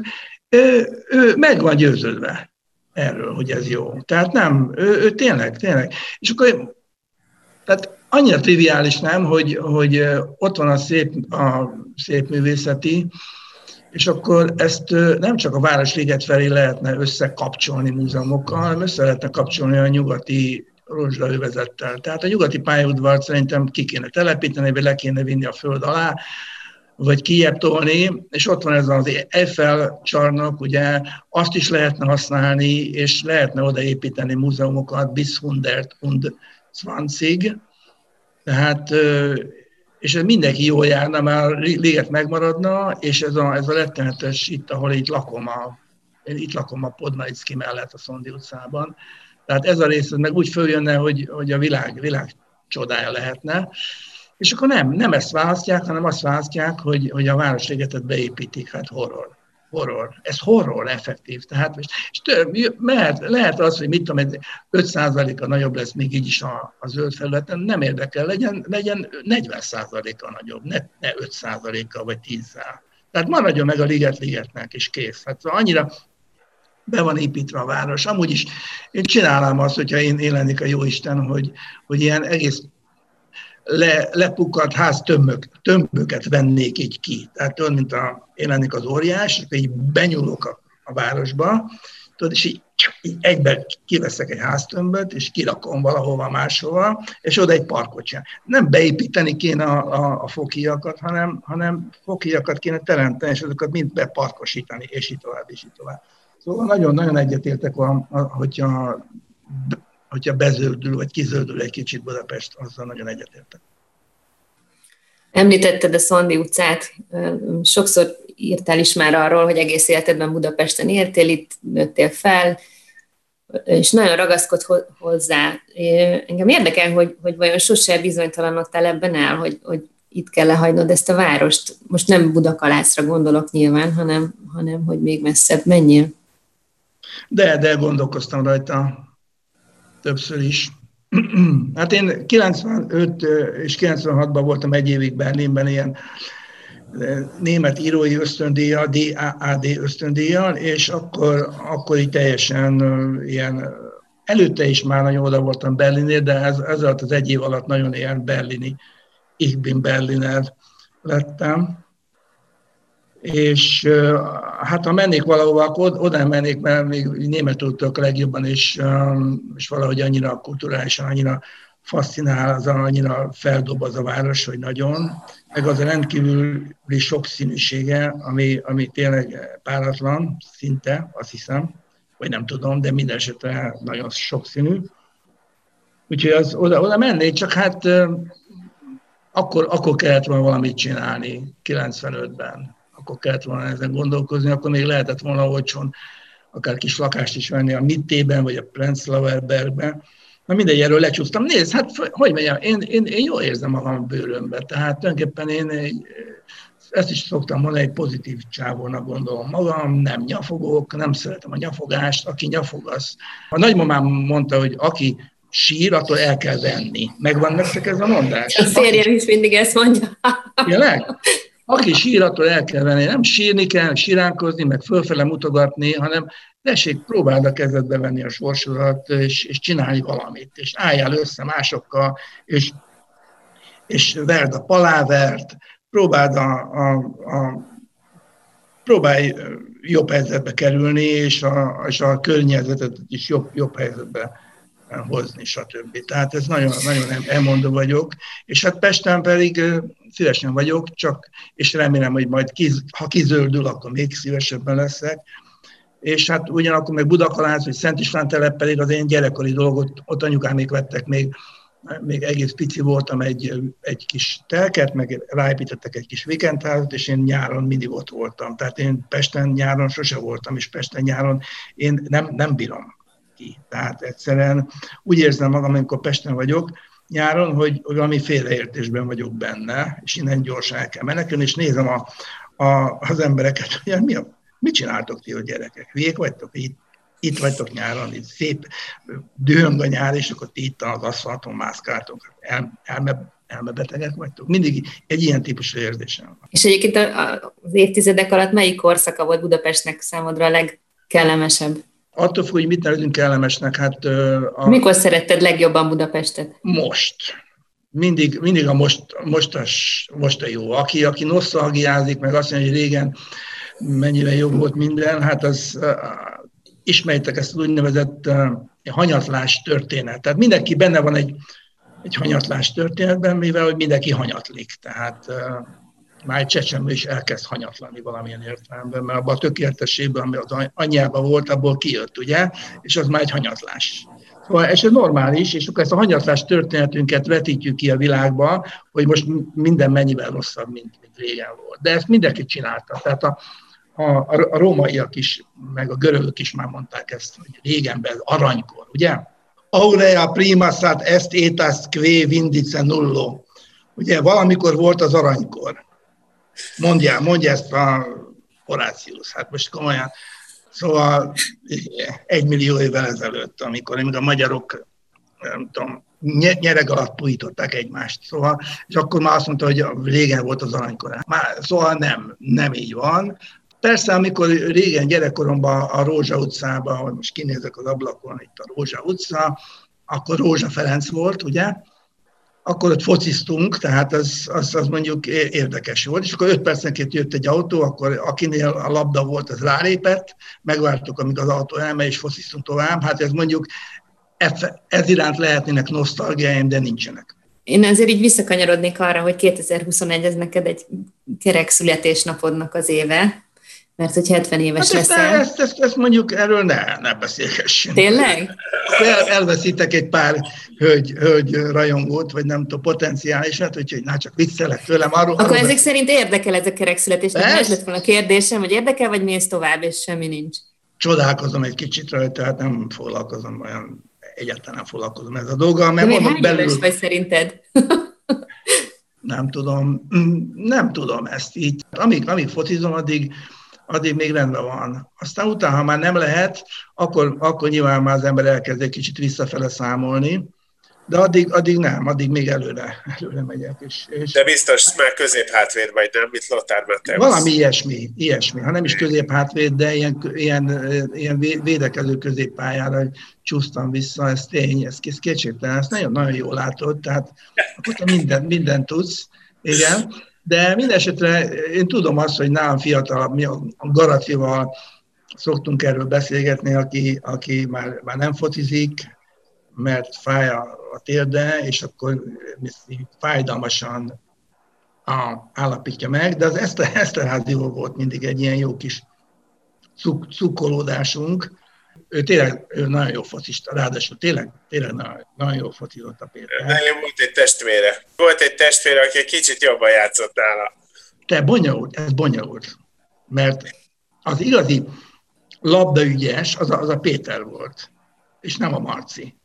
Ő, ő meg van győződve erről, hogy ez jó. Tehát nem, ő, ő tényleg, tényleg. És akkor, tehát annyira triviális nem, hogy, hogy ott van a szép, a szép művészeti, és akkor ezt nem csak a Városliget felé lehetne összekapcsolni múzeumokkal, hanem össze lehetne kapcsolni a nyugati rozsdaövezettel. Tehát a nyugati pályaudvart szerintem ki kéne telepíteni, vagy le kéne vinni a föld alá, vagy kijebb tolni, és ott van ez az Eiffel csarnok, ugye azt is lehetne használni, és lehetne odaépíteni múzeumokat bis 120 tehát és ez mindenki jól járna, már liget megmaradna, és ez a, ez a rettenetes itt, ahol itt lakom, a, én itt lakom a Podmaicki mellett a Szondi utcában. Tehát ez a rész meg úgy följönne, hogy, hogy a világ, világ csodája lehetne. És akkor nem, nem ezt választják, hanem azt választják, hogy, hogy a Városligetet beépítik, hát horror horror. Ez horror effektív. Tehát, és több, mehet, lehet az, hogy mit tudom, 5%-a nagyobb lesz még így is a, a zöld felületen, nem érdekel, legyen, legyen 40%-a nagyobb, ne, ne 5%-a vagy 10% Tehát maradjon meg a liget ligetnek, és kész. Hát annyira be van építve a város. Amúgy is én csinálnám azt, hogyha én, én lennék a jó Isten, hogy, hogy ilyen egész le, lepukadt ház tömbök, tömböket vennék így ki. Tehát tudod, mint a, én lennék az óriás, így benyúlok a, a városba, tudod, és így, így egyben kiveszek egy háztömböt, és kirakom valahova máshova, és oda egy parkot csinál. Nem beépíteni kéne a, a, a fokiakat, hanem, hanem fokiakat kéne teremteni, és azokat mind beparkosítani, és így tovább, és így tovább. Szóval nagyon-nagyon egyetértek, hogyha, hogyha bezöldül, vagy kizöldül egy kicsit Budapest, azzal nagyon egyetértek. Említetted a Szondi utcát, sokszor írtál is már arról, hogy egész életedben Budapesten értél, itt nőttél fel, és nagyon ragaszkod hozzá. Engem érdekel, hogy, hogy vajon sose bizonytalanodtál ebben el, hogy, hogy itt kell lehagynod ezt a várost. Most nem Budakalászra gondolok nyilván, hanem, hanem hogy még messzebb menjél. De, de gondolkoztam rajta többször is. Hát én 95 és 96-ban voltam egy évig Berlinben ilyen német írói ösztöndíja, DAAD ösztöndíjjal, és akkor, akkor így teljesen ilyen, előtte is már nagyon oda voltam Berlinnél, de ez, ez alatt az egy év alatt nagyon ilyen berlini, ich bin Berliner lettem. És hát ha mennék valahova, akkor oda mennék, mert még németül tudok legjobban, és, és valahogy annyira kulturálisan, annyira fascinál, az annyira feldob az a város, hogy nagyon, meg az a rendkívüli sokszínűsége, ami, ami tényleg páratlan, szinte, azt hiszem, vagy nem tudom, de minden esetre nagyon sokszínű. Úgyhogy az, oda, oda mennék, csak hát akkor, akkor kellett volna valamit csinálni 95-ben. Akkor kellett volna ezen gondolkozni, akkor még lehetett volna olcsón akár kis lakást is venni a Mittében, vagy a Prenzlauer Bergben, Na mindegy, erről lecsúsztam. Nézd, hát hogy mondjam, én, én, én jól érzem magam a bőrömbe, tehát tulajdonképpen én egy, ezt is szoktam mondani, egy pozitív csávónak gondolom magam, nem nyafogok, nem szeretem a nyafogást, aki nyafog, az. A nagymamám mondta, hogy aki sír, attól el kell venni. Megvan nektek ez a mondás? A férjem is mindig ezt mondja. Tényleg? Aki sír, attól el kell venni. Nem sírni kell, siránkozni, meg fölfele mutogatni, hanem tessék, próbáld a kezedbe venni a sorsodat, és, és csinálj valamit, és álljál össze másokkal, és, és verd a palávert, próbáld a, a, a próbálj jobb helyzetbe kerülni, és a, és a környezetet is jobb, jobb helyzetbe hozni, stb. Tehát ez nagyon, nagyon elmondó vagyok, és hát Pesten pedig szívesen vagyok, csak, és remélem, hogy majd kiz, ha kizöldül, akkor még szívesebben leszek, és hát ugyanakkor meg Budakalász, vagy Szent István telep pedig az én gyerekkori dolgot, ott anyukámék vettek még, még egész pici voltam egy, egy kis telket, meg ráépítettek egy kis vikendházat, és én nyáron mindig ott voltam. Tehát én Pesten nyáron sose voltam, és Pesten nyáron én nem, nem bírom ki. Tehát egyszerűen úgy érzem magam, amikor Pesten vagyok, nyáron, hogy valami félreértésben vagyok benne, és innen gyorsan el kell menekülni, és nézem a, a, az embereket, hogy mi a Mit csináltok ti, a gyerekek? Hülyék vagytok? Itt, itt vagytok nyáron, itt szép dühöng a nyár, és akkor ti itt az aszfalton mászkáltok. El, elme, elmebetegek vagytok? Mindig egy ilyen típusú érzésem van. És egyébként az évtizedek alatt melyik korszaka volt Budapestnek számodra a legkellemesebb? Attól függ, hogy mit nevezünk kellemesnek. Hát, a... Mikor szeretted legjobban Budapestet? Most. Mindig, mindig a most, most, a, most a jó. Aki, aki nosztalgiázik, meg azt mondja, hogy régen mennyire jobb volt minden, hát az ismertek ezt az úgynevezett hanyatlás történet. Tehát mindenki benne van egy, egy hanyatlás történetben, mivel hogy mindenki hanyatlik. Tehát már egy csecsemő is elkezd hanyatlani valamilyen értelemben, mert abban a tökéletességben, ami az anyjában volt, abból kijött, ugye, és az már egy hanyatlás. Szóval és ez normális, és akkor ezt a hanyatlás történetünket vetítjük ki a világba, hogy most minden mennyivel rosszabb, mint, mint régen volt. De ezt mindenki csinálta. Tehát a, a, a rómaiak is, meg a görögök is már mondták ezt, hogy régenben aranykor, ugye? Aurea prima sat est etas que vindice nullo. Ugye valamikor volt az aranykor. Mondja, mondja ezt a Horácius. Hát most komolyan. Szóval egy millió évvel ezelőtt, amikor még a magyarok, nem tudom, nyereg alatt pújították egymást. Szóval, és akkor már azt mondta, hogy régen volt az aranykor. Már, szóval nem, nem így van. Persze, amikor régen gyerekkoromban a Rózsa utcában, hogy most kinézek az ablakon, itt a Rózsa utca, akkor Rózsa Ferenc volt, ugye? Akkor ott fociztunk, tehát az, az, az mondjuk érdekes volt, és akkor öt percenként jött egy autó, akkor akinél a labda volt, az rálépett, megvártuk, amíg az autó elmegy, és fociztunk tovább. Hát ez mondjuk ez iránt lehetnének nosztalgiáim, de nincsenek. Én azért így visszakanyarodnék arra, hogy 2021 ez neked egy kerek születésnapodnak az éve, mert hogy 70 éves hát leszel. Ezt, ezt, ezt, mondjuk erről ne, ne beszélgessünk. Tényleg? El, elveszítek egy pár hölgy, hölgy rajongót, vagy nem tudom, potenciálisat, úgyhogy na, csak viccelek tőlem. Arról, Akkor arról ezek szerint érdekel ez a kerek születés? Ez lett volna a kérdésem, hogy érdekel, vagy mész tovább, és semmi nincs? Csodálkozom egy kicsit rajta, tehát nem foglalkozom olyan, egyáltalán nem foglalkozom ez a dolga. Mert De hány belül... vagy szerinted? nem tudom, nem tudom ezt így. Amíg, amíg focizom, addig, addig még rendben van. Aztán utána, ha már nem lehet, akkor, akkor nyilván már az ember elkezd egy kicsit visszafele számolni, de addig, addig nem, addig még előre, előre megyek. És, és de biztos már középhátvéd vagy, nem? Mit Lothar Mateusz? Valami ilyesmi, ilyesmi. Ha nem is középhátvéd, de ilyen, ilyen, ilyen védekező középpályára csúsztam vissza, ez tény, ez kétségtelen, ezt nagyon, nagyon jól látod, tehát akkor te minden, minden tudsz, igen. De minden esetre én tudom azt, hogy nálam fiatal, mi a Garacival szoktunk erről beszélgetni, aki, aki már, már nem focizik, mert fáj a, a térde, és akkor fájdalmasan a, állapítja meg, de az Eszter, Eszterházival volt mindig egy ilyen jó kis cuk, cukkolódásunk. Ő tényleg ő nagyon jó focista, ráadásul tényleg, tényleg nagyon, nagyon jó focizott a Péter. Nagyon volt egy testvére. Volt egy testvére, aki egy kicsit jobban játszott nála. Te bonyolult, ez bonyolult. Mert az igazi labdaügyes, az a, az a Péter volt, és nem a Marci.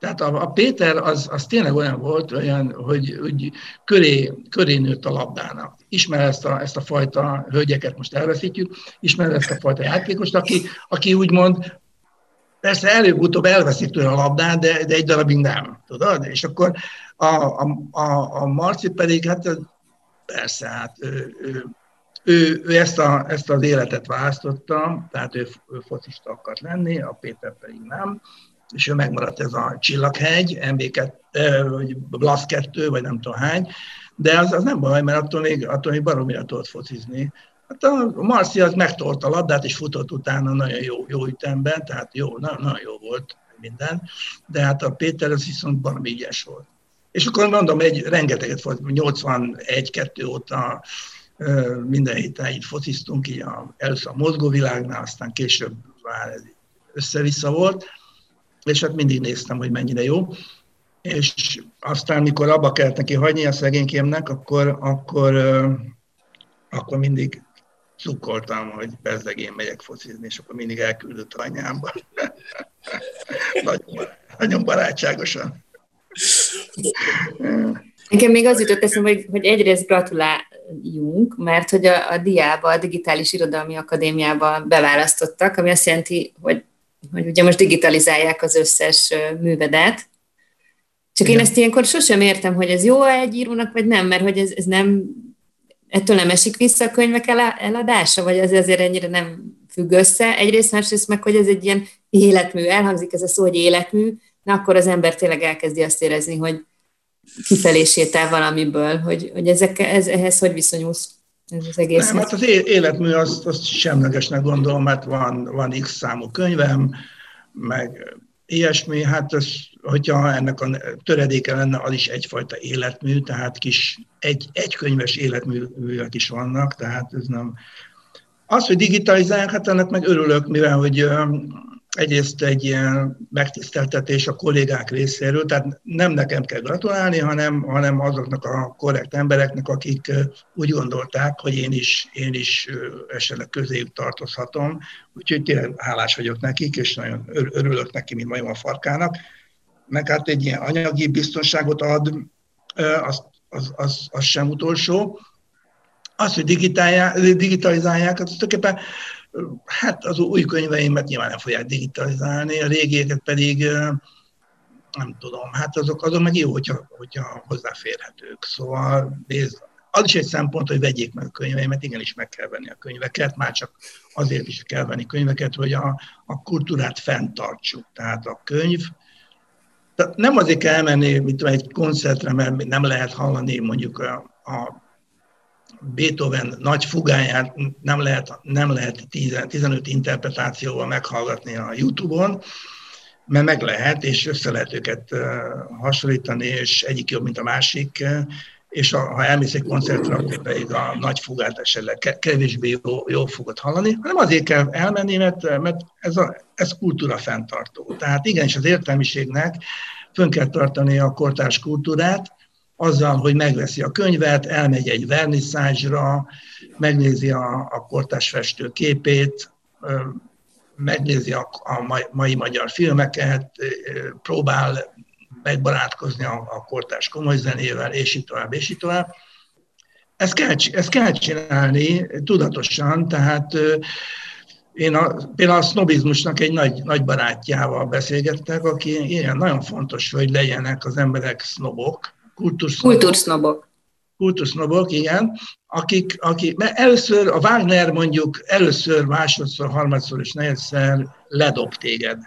Tehát a, a Péter az, az tényleg olyan volt, olyan, hogy, hogy köré, köré nőtt a labdának. Ismer ezt a, ezt a fajta hölgyeket, most elveszítjük, ismer ezt a fajta játékost, aki, aki úgymond Persze előbb-utóbb elveszik tőle a labdát, de, de egy darabig nem, tudod? És akkor a, a, a, a Marci pedig, hát persze, hát ő, ő, ő, ő ezt, a, ezt az életet választotta, tehát ő, ő focista akart lenni, a Péter pedig nem és ő megmaradt ez a Csillaghegy, MB2, vagy Blasz 2, vagy nem tudom hány, de az, az nem baj, mert attól még, attól még baromira tudott focizni. Hát a Marci az megtolta a labdát, és futott utána nagyon jó, jó ütemben, tehát jó, nagyon, nagyon jó volt minden, de hát a Péter az viszont baromi ügyes volt. És akkor mondom, egy rengeteget volt, 81-2 óta minden héten így fociztunk, így a, először a mozgóvilágnál, aztán később már össze-vissza volt, és hát mindig néztem, hogy mennyire jó. És aztán, mikor abba kellett neki hagyni a szegénykémnek, akkor, akkor, akkor mindig cukkoltam, hogy bezzeg én megyek focizni, és akkor mindig elküldött anyámba. nagyon, nagyon barátságosan. Nekem még az jutott eszembe, hogy, hogy egyrészt gratuláljunk, mert hogy a, a diába, a Digitális Irodalmi Akadémiába beválasztottak, ami azt jelenti, hogy hogy ugye most digitalizálják az összes művedet, csak én ezt ilyenkor sosem értem, hogy ez jó egy írónak, vagy nem, mert hogy ez, ez nem, ettől nem esik vissza a könyvek eladása, vagy ez azért ennyire nem függ össze. Egyrészt, másrészt meg, hogy ez egy ilyen életmű, elhangzik ez a szó, hogy életmű, na akkor az ember tényleg elkezdi azt érezni, hogy kifelé sétál valamiből, hogy, hogy ezek, ez, ehhez hogy viszonyulsz? ez az egész. Nem, hát az életmű azt, azt semlegesnek gondolom, mert van, van x számú könyvem, meg ilyesmi, hát az, hogyha ennek a töredéke lenne, az is egyfajta életmű, tehát kis egy, egykönyves életművek is vannak, tehát ez nem... Az, hogy digitalizálják, hát ennek meg örülök, mivel hogy egyrészt egy ilyen megtiszteltetés a kollégák részéről, tehát nem nekem kell gratulálni, hanem, hanem azoknak a korrekt embereknek, akik úgy gondolták, hogy én is, én is esetleg közéjük tartozhatom. Úgyhogy tényleg hálás vagyok nekik, és nagyon örülök neki, mint majom a farkának. Meg hát egy ilyen anyagi biztonságot ad, az, az, az, az sem utolsó. Az, hogy digitalizálják, az tulajdonképpen Hát az új könyveimet nyilván nem fogják digitalizálni, a régieket pedig nem tudom, hát azok, azok meg jó, hogyha, hogyha hozzáférhetők. Szóval nézd, az is egy szempont, hogy vegyék meg a könyveimet, igenis meg kell venni a könyveket, már csak azért is kell venni könyveket, hogy a, a kultúrát fenntartsuk. Tehát a könyv, Tehát nem azért kell elmenni, mint egy koncertre, mert nem lehet hallani mondjuk a, a Beethoven nagy fugáját nem lehet, nem lehet 10, 15 interpretációval meghallgatni a YouTube-on, mert meg lehet, és össze lehet őket hasonlítani, és egyik jobb, mint a másik, és ha elmész egy koncertre, akkor pedig a nagy fugát esetleg kevésbé jó, jó fogod hallani, hanem azért kell elmenni, mert, mert ez, a, ez kultúra fenntartó. Tehát igenis az értelmiségnek fönn kell tartani a kortárs kultúrát, azzal, hogy megveszi a könyvet, elmegy egy verniszázsra, megnézi a, a kortárs festő képét, megnézi a, a mai, magyar filmeket, próbál megbarátkozni a, a kortárs komoly zenével, és így tovább, és így tovább. Ezt kell, ezt kell csinálni tudatosan, tehát én a, például a sznobizmusnak egy nagy, nagy barátjával beszélgettek, aki ilyen nagyon fontos, hogy legyenek az emberek sznobok, kultúrsznobok. Kultúrsznobok. Kultúrsznobok, igen, akik, akik, mert először a Wagner mondjuk először, másodszor, harmadszor és negyedszer ledob téged.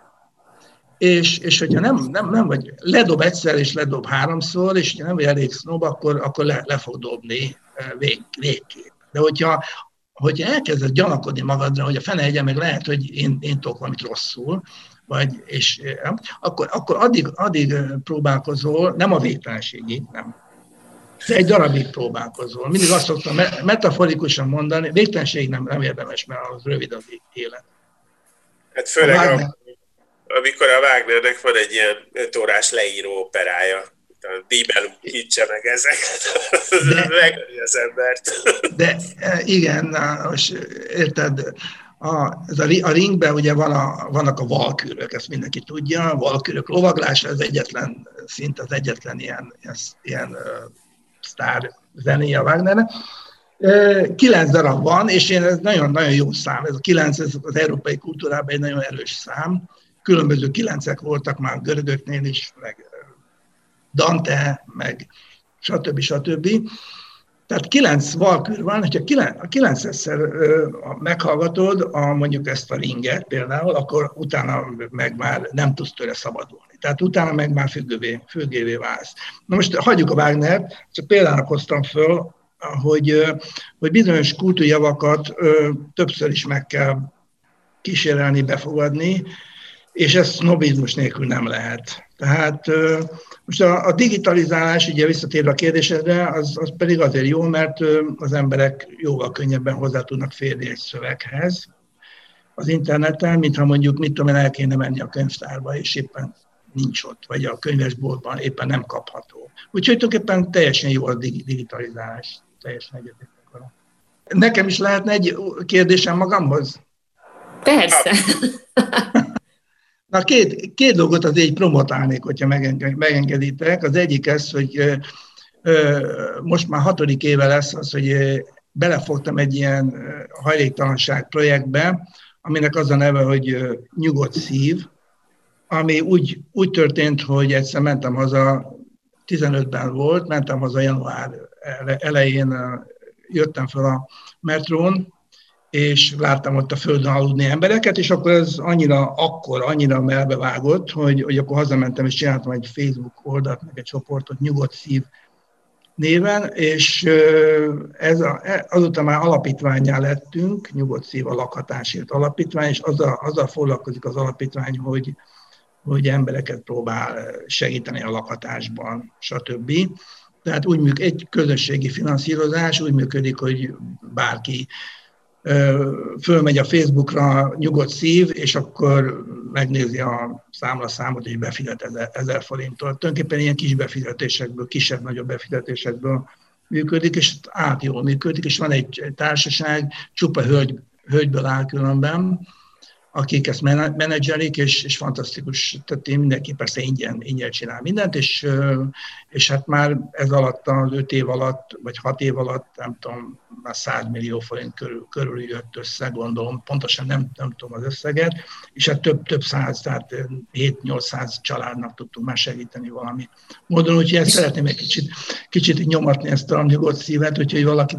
És, és hogyha nem, nem, nem vagy, ledob egyszer és ledob háromszor, és ha nem vagy elég sznob, akkor, akkor le, le fog dobni eh, vég, végképp. De hogyha, hogyha elkezded gyanakodni magadra, hogy a fene egye, meg lehet, hogy én, én tudok valamit rosszul, vagy, és akkor, akkor addig, addig próbálkozol, nem a végtelenségig, nem. De egy darabig próbálkozol. Mindig azt szoktam metaforikusan mondani, végtelenségig nem, nem érdemes, mert az rövid az élet. Hát főleg, a Wagner, amikor a Wagnernek van egy ilyen öt órás leíró operája, a Díbel kicse meg ezeket, megöli az embert. De igen, most érted, a, ez a, a ringben ugye van a, vannak a valkürök, ezt mindenki tudja, a valkürök lovaglása az egyetlen, szint az egyetlen ilyen, ilyen, ilyen uh, sztár zenéje a Wagnernek. Kilenc darab van, és én ez nagyon-nagyon jó szám, ez a kilenc ez az európai kultúrában egy nagyon erős szám. Különböző kilencek voltak már görögöknél is, meg Dante, meg stb. stb. Tehát kilenc valkür van, hogyha kilenc, a kilencszer meghallgatod a, mondjuk ezt a ringet például, akkor utána meg már nem tudsz tőle szabadulni. Tehát utána meg már függővé, függővé válsz. Na most hagyjuk a Wagner, csak példának hoztam föl, hogy, hogy bizonyos kultúrjavakat többször is meg kell kísérelni, befogadni, és ez sznobizmus nélkül nem lehet. Tehát most a, a digitalizálás, ugye visszatérve a kérdésedre, az, az pedig azért jó, mert az emberek jóval könnyebben hozzá tudnak férni egy szöveghez az interneten, mintha mondjuk, mit tudom én, el kéne menni a könyvtárba, és éppen nincs ott, vagy a könyvesboltban éppen nem kapható. Úgyhogy tulajdonképpen teljesen jó a digitalizálás, teljesen egyetértek Nekem is lehetne egy kérdésem magamhoz? Persze. Na két, két dolgot az így promotálnék, hogyha megengeditek. Az egyik ez, hogy most már hatodik éve lesz az, hogy belefogtam egy ilyen hajléktalanság projektbe, aminek az a neve, hogy Nyugodt szív, ami úgy, úgy történt, hogy egyszer mentem haza, 15-ben volt, mentem haza január elején, jöttem fel a metrón, és láttam ott a földön aludni embereket, és akkor ez annyira, akkor annyira melbevágott, hogy, hogy akkor hazamentem, és csináltam egy Facebook oldalt, meg egy csoportot, Nyugodt Szív néven, és ez a, e, azóta már alapítványá lettünk, Nyugodt Szív a lakhatásért alapítvány, és azzal, azzal foglalkozik az alapítvány, hogy, hogy embereket próbál segíteni a lakhatásban, stb. Tehát úgy működik, egy közösségi finanszírozás úgy működik, hogy bárki fölmegy a Facebookra nyugodt szív, és akkor megnézi a számlaszámot, és befizet ezer, ezer forintot. Tulajdonképpen ilyen kis befizetésekből, kisebb-nagyobb befizetésekből működik, és át jól működik, és van egy társaság, csupa hölgy, hölgyből áll különben, akik ezt menedzselik, és, és fantasztikus, tehát én mindenki persze ingyen, ingyen csinál mindent, és, és hát már ez alatt, az öt év alatt, vagy hat év alatt, nem tudom, már 100 millió forint körül, körül jött össze, gondolom, pontosan nem, nem tudom az összeget, és hát több, több száz, tehát 7-800 családnak tudtunk már segíteni valami módon, úgyhogy ezt szeretném egy kicsit, kicsit nyomatni ezt a nyugodt szívet, úgyhogy valaki,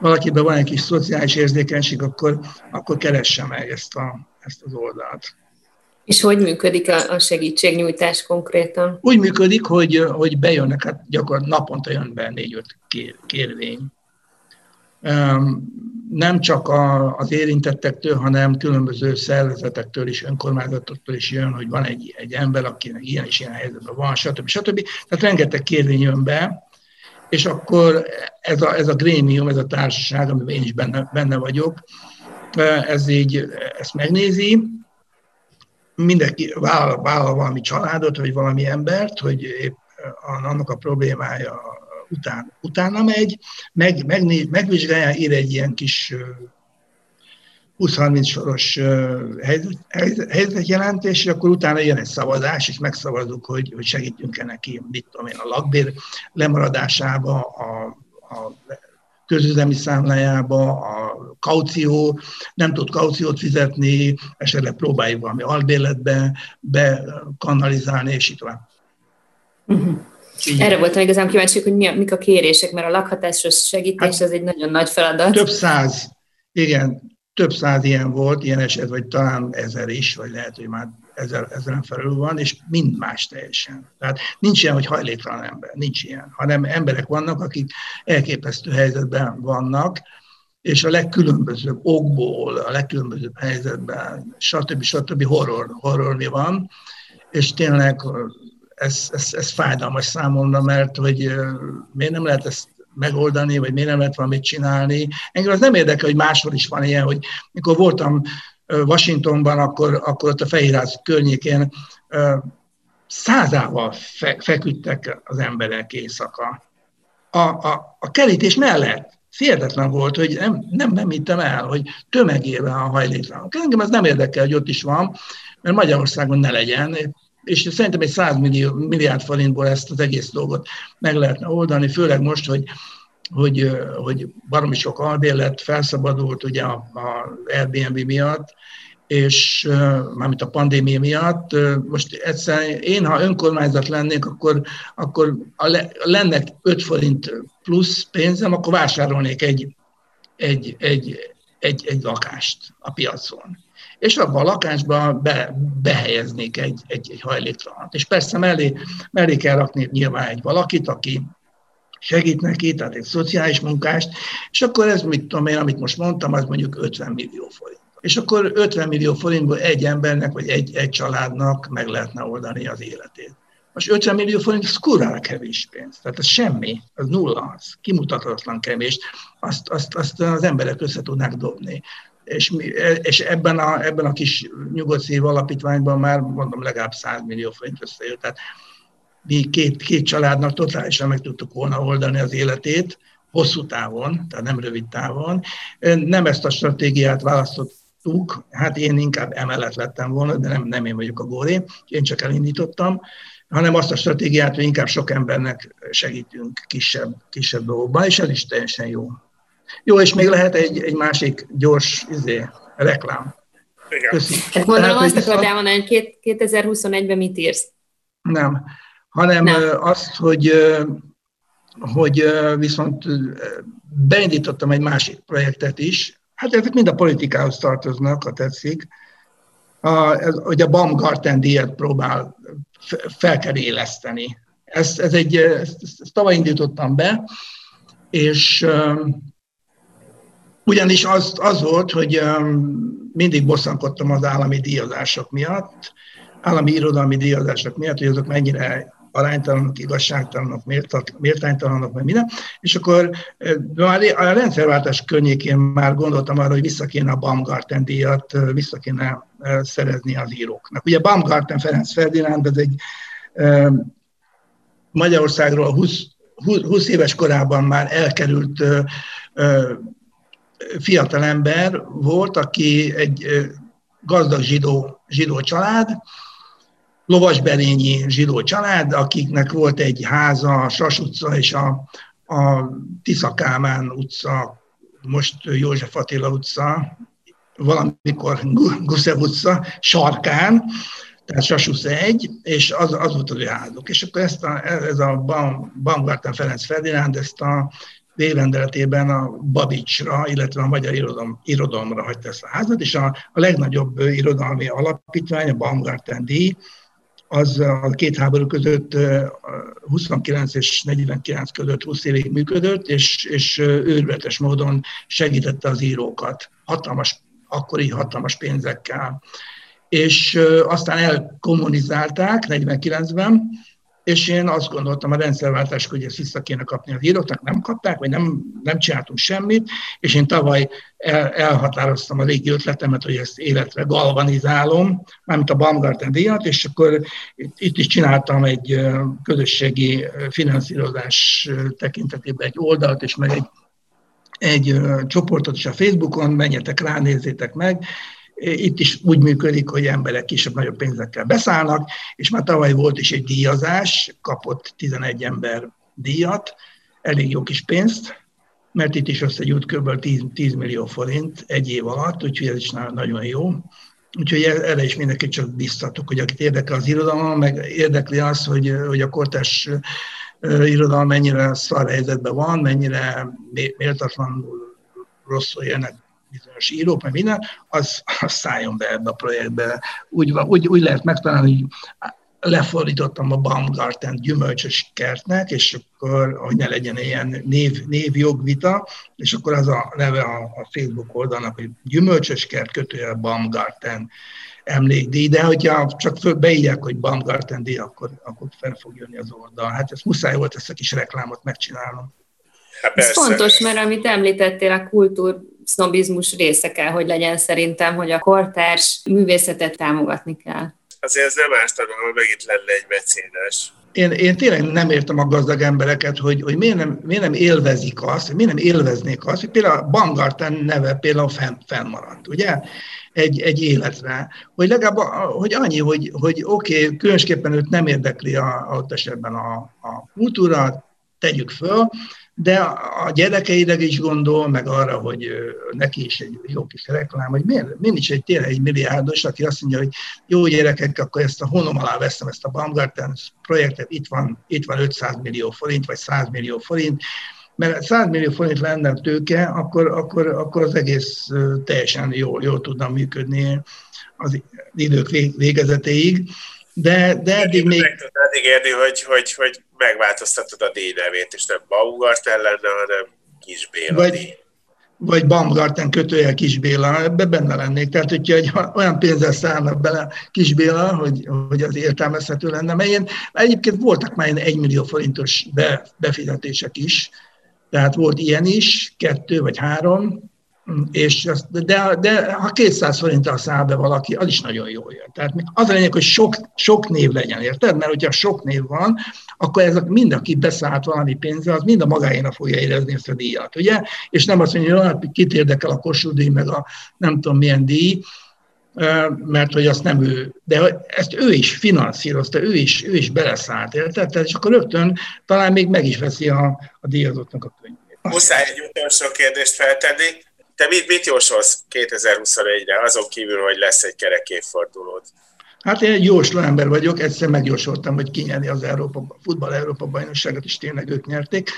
valakiben van egy kis szociális érzékenység, akkor, akkor keresse meg ezt a, ezt az oldalt. És hogy működik a segítségnyújtás konkrétan? Úgy működik, hogy, hogy bejönnek, hát gyakorlatilag naponta jön be négy-öt kérvény. Nem csak az érintettektől, hanem különböző szervezetektől is, önkormányzatoktól is jön, hogy van egy, egy ember, akinek ilyen és ilyen helyzetben van, stb. stb. Tehát rengeteg kérvény jön be, és akkor ez a, ez a grémium, ez a társaság, amiben én is benne, benne vagyok, ez így ezt megnézi, mindenki vállal, vállal valami családot, vagy valami embert, hogy épp annak a problémája után, utána megy, meg, megnéz, megvizsgálja, ír egy ilyen kis 20-30 soros helyzetjelentés, és akkor utána jön egy szavazás, és megszavazunk, hogy, hogy segítünk-e neki, mit tudom én, a lakbér lemaradásába, a, a közüzemi számlájába, a kaució, nem tud kauciót fizetni, esetleg próbáljuk valami albérletbe bekanalizálni, és így tovább. Uh-huh. Erre voltam igazán kíváncsi, hogy mi a, mik a kérések, mert a lakhatásos segítés hát, az egy nagyon nagy feladat. Több száz, igen, több száz ilyen volt, ilyen eset, vagy talán ezer is, vagy lehet, hogy már ezer, ezeren felül van, és mind más teljesen. Tehát nincs ilyen, hogy hajléktalan ember, nincs ilyen, hanem emberek vannak, akik elképesztő helyzetben vannak, és a legkülönbözőbb okból, a legkülönbözőbb helyzetben, stb. stb. horror, horror mi van, és tényleg ez, ez, ez fájdalmas számomra, mert hogy miért nem lehet ezt megoldani, vagy miért nem lehet valamit csinálni. Engem az nem érdekel, hogy máshol is van ilyen, hogy mikor voltam Washingtonban, akkor, akkor ott a Fehérház környékén százával fe, feküdtek az emberek éjszaka. A, a, a kerítés mellett Féltetlen volt, hogy nem, nem, nem hittem el, hogy tömegében a hajléktalanok. Engem ez nem érdekel, hogy ott is van, mert Magyarországon ne legyen, és szerintem egy 100 millió, milliárd forintból ezt az egész dolgot meg lehetne oldani, főleg most, hogy hogy, hogy baromi sok albérlet felszabadult ugye a, a Airbnb miatt, és mármint a pandémia miatt, most egyszerűen én, ha önkormányzat lennék, akkor, akkor a le, lenne 5 forint plusz pénzem, akkor vásárolnék egy, egy, egy, egy, egy lakást a piacon. És abban a lakásba be, behelyeznék egy, egy, egy hajléktalant. És persze mellé, mellé kell rakni nyilván egy valakit, aki, segít neki, tehát egy szociális munkást, és akkor ez, mit tudom én, amit most mondtam, az mondjuk 50 millió forint. És akkor 50 millió forintból egy embernek, vagy egy, egy családnak meg lehetne oldani az életét. Most 50 millió forint, az kurvára kevés pénz. Tehát ez semmi, az nulla, az kimutathatatlan kevés. Azt, azt, azt az emberek össze tudnák dobni. És, és ebben, a, ebben a kis nyugodt szív alapítványban már mondom legalább 100 millió forint összejött. Tehát mi két, két családnak totálisan meg tudtuk volna oldani az életét, hosszú távon, tehát nem rövid távon. Nem ezt a stratégiát választottuk, hát én inkább emellett lettem volna, de nem, nem én vagyok a góré, én csak elindítottam, hanem azt a stratégiát, hogy inkább sok embernek segítünk kisebb, kisebb dolgokban, és ez is teljesen jó. Jó, és még lehet egy, egy másik gyors izé, reklám. Igen. Köszönöm. Hát gondolom azt akarod elmondani, hogy 2021-ben mit írsz? Nem hanem Nem. azt, hogy, hogy viszont beindítottam egy másik projektet is, hát ezek mind a politikához tartoznak, ha tetszik, a, ez, hogy a Baumgarten díjat próbál fel kell éleszteni. Ezt, ez egy, ezt, ezt, ezt tavaly indítottam be, és um, ugyanis az, az volt, hogy um, mindig bosszankodtam az állami díjazások miatt, állami irodalmi díjazások miatt, hogy azok mennyire aránytalanok, igazságtalanok, méltánytalanok, meg minden. És akkor már a rendszerváltás környékén már gondoltam arra, hogy vissza kéne a Baumgarten díjat, vissza kéne szerezni az íróknak. Ugye Baumgarten Ferenc Ferdinánd, ez egy Magyarországról 20, 20 éves korában már elkerült fiatalember volt, aki egy gazdag zsidó, zsidó család, lovasberényi zsidó család, akiknek volt egy háza, a Sas utca és a, a Tisza Kálmán utca, most József Attila utca, valamikor Gusev utca sarkán, tehát Sasusz egy, és az, az volt az ő házuk. És akkor ezt a, ez a Baumgarten Ferenc Ferdinánd ezt a végrendeletében a Babicsra, illetve a magyar irodalom, irodalomra hagyta ezt a házat, és a, a legnagyobb irodalmi alapítvány, a Baumgarten díj, az a két háború között 29 és 49 között 20 évig működött, és, és őrületes módon segítette az írókat, hatalmas, akkori hatalmas pénzekkel. És aztán elkommunizálták 49-ben, és én azt gondoltam a rendszerváltás, hogy ezt vissza kéne kapni az íróknak, nem kapták, vagy nem, nem csináltunk semmit, és én tavaly el, elhatároztam a régi ötletemet, hogy ezt életre galvanizálom, mármint a Baumgarten díjat, és akkor itt is csináltam egy közösségi finanszírozás tekintetében egy oldalt, és meg egy, egy csoportot is a Facebookon, menjetek rá, nézzétek meg, itt is úgy működik, hogy emberek kisebb-nagyobb pénzekkel beszállnak, és már tavaly volt is egy díjazás, kapott 11 ember díjat, elég jó kis pénzt, mert itt is összegyűjt kb. 10, 10 millió forint egy év alatt, úgyhogy ez is nagyon jó. Úgyhogy erre is mindenkit csak biztatok, hogy akit érdekel az irodalom, meg érdekli az, hogy, hogy a kortás irodalom mennyire szar helyzetben van, mennyire méltatlanul rosszul élnek bizonyos írók, meg minden, az, az szálljon be ebbe a projektbe. Úgy, úgy, úgy lehet megtalálni, hogy lefordítottam a Baumgarten gyümölcsös kertnek, és akkor, hogy ne legyen ilyen név, névjogvita, és akkor az a neve a, a Facebook oldalnak, hogy gyümölcsös kert kötője Baumgarten emlékdíj, de hogyha csak beírják, hogy Baumgarten díj, akkor, akkor fel fog jönni az oldal. Hát ez muszáj volt ezt a kis reklámot megcsinálnom. Hát Ez fontos, mert amit említettél, a kultúr sznobizmus része kell, hogy legyen szerintem, hogy a kortárs művészetet támogatni kell. Azért ez nem ártana, ha meg itt lenne egy mecénás. Én, én tényleg nem értem a gazdag embereket, hogy, hogy miért, nem, miért nem élvezik azt, hogy miért nem élveznék azt, hogy például a Baumgarten neve például fenn, fennmaradt, ugye? Egy, egy életre. Hogy legalább, hogy annyi, hogy, hogy oké, okay, különösképpen őt nem érdekli a, ott esetben a, a kultúra, tegyük föl, de a gyerekeideg is gondol, meg arra, hogy neki is egy jó kis reklám, hogy miért, miért is egy tényleg egy milliárdos, aki azt mondja, hogy jó gyerekek, akkor ezt a honom alá veszem ezt a Baumgarten projektet, itt van, itt van 500 millió forint, vagy 100 millió forint, mert 100 millió forint lenne tőke, akkor, akkor, akkor az egész teljesen jól, jól tudna működni az idők végezetéig. De, de eddig még... Meg tudnád ígérni, hogy, hogy, hogy megváltoztatod a díj nevét, és nem Baumgarten lenne, hanem Kis Béla vagy. Vagy Baumgarten kötője Kis Béla, ebbe benne lennék. Tehát, hogyha egy olyan pénzzel szállnak bele Kis Béla, hogy, hogy az értelmezhető lenne, mert én, egyébként voltak már egy millió forintos be, befizetések is, tehát volt ilyen is, kettő vagy három, és azt, de, de ha 200 forinttal száll be valaki, az is nagyon jó jön. Tehát az a lényeg, hogy sok, sok név legyen, érted? Mert hogyha sok név van, akkor ez mind, aki beszállt valami pénzzel, az mind a magáénak fogja érezni ezt a díjat, ugye? És nem azt mondja, hogy hát kit érdekel a Kossuth díj, meg a nem tudom milyen díj, mert hogy azt nem ő, de ezt ő is finanszírozta, ő is, ő is beleszállt, érted? És akkor rögtön talán még meg is veszi a, a díjazottnak a könyvét. Muszáj egy utolsó kérdést feltenni te mit, mit jósolsz 2021-re, azon kívül, hogy lesz egy kerek évfordulód? Hát én egy jósló ember vagyok, egyszer megjósoltam, hogy kinyerni az Európa, futball Európa bajnokságot, és tényleg ők nyerték.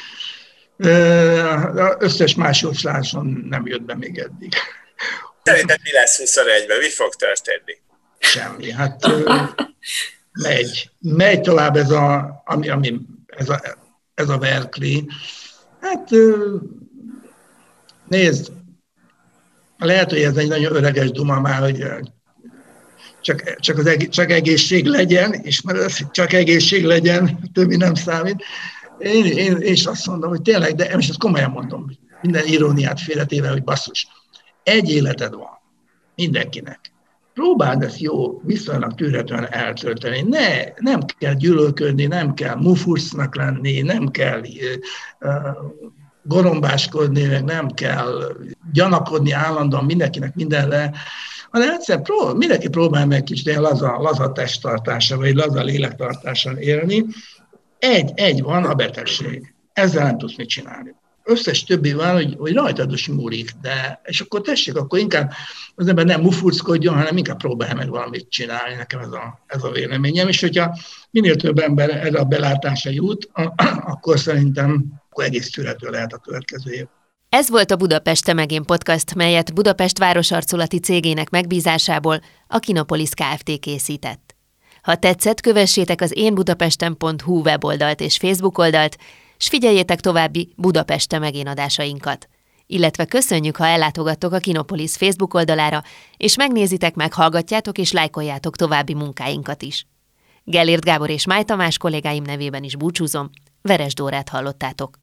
Összes más jósláson nem jött be még eddig. Szerinted mi lesz 21-ben? Mi fog történni? Semmi. Hát megy. Megy tovább ez a, ami, ami, ez a, ez a Verkli. Hát nézd, lehet, hogy ez egy nagyon öreges duma már, hogy csak, csak, az egész, csak egészség legyen, és mert az, csak egészség legyen, többi nem számít. Én, én, én is azt mondom, hogy tényleg, de most ezt komolyan mondom, minden iróniát félretéve, hogy basszus, egy életed van mindenkinek. Próbáld ezt jó, viszonylag tűretően eltölteni. Ne, nem kell gyűlölködni, nem kell mufursznak lenni, nem kell uh, gorombáskodni, meg nem kell gyanakodni állandóan mindenkinek mindenre, hanem egyszer prób- mindenki próbál meg kis de laza, laza testtartása, vagy laza lélektartással élni. Egy, egy van a betegség. Ezzel nem tudsz mit csinálni. Összes többi van, hogy, hogy rajtad is múlik, de, és akkor tessék, akkor inkább az ember nem mufurckodjon, hanem inkább próbálja meg valamit csinálni, nekem ez a, ez a véleményem, és hogyha minél több ember erre a belátása jut, akkor szerintem akkor egész tűrhető lehet a következő év. Ez volt a Budapest Megén podcast, melyet Budapest városarculati cégének megbízásából a Kinopolis Kft. készített. Ha tetszett, kövessétek az énbudapesten.hu weboldalt és Facebook oldalt, s figyeljétek további Budapest Megén adásainkat. Illetve köszönjük, ha ellátogattok a Kinopolis Facebook oldalára, és megnézitek, meghallgatjátok és lájkoljátok további munkáinkat is. Gellért Gábor és Máj Tamás kollégáim nevében is búcsúzom, Veres Dórát hallottátok.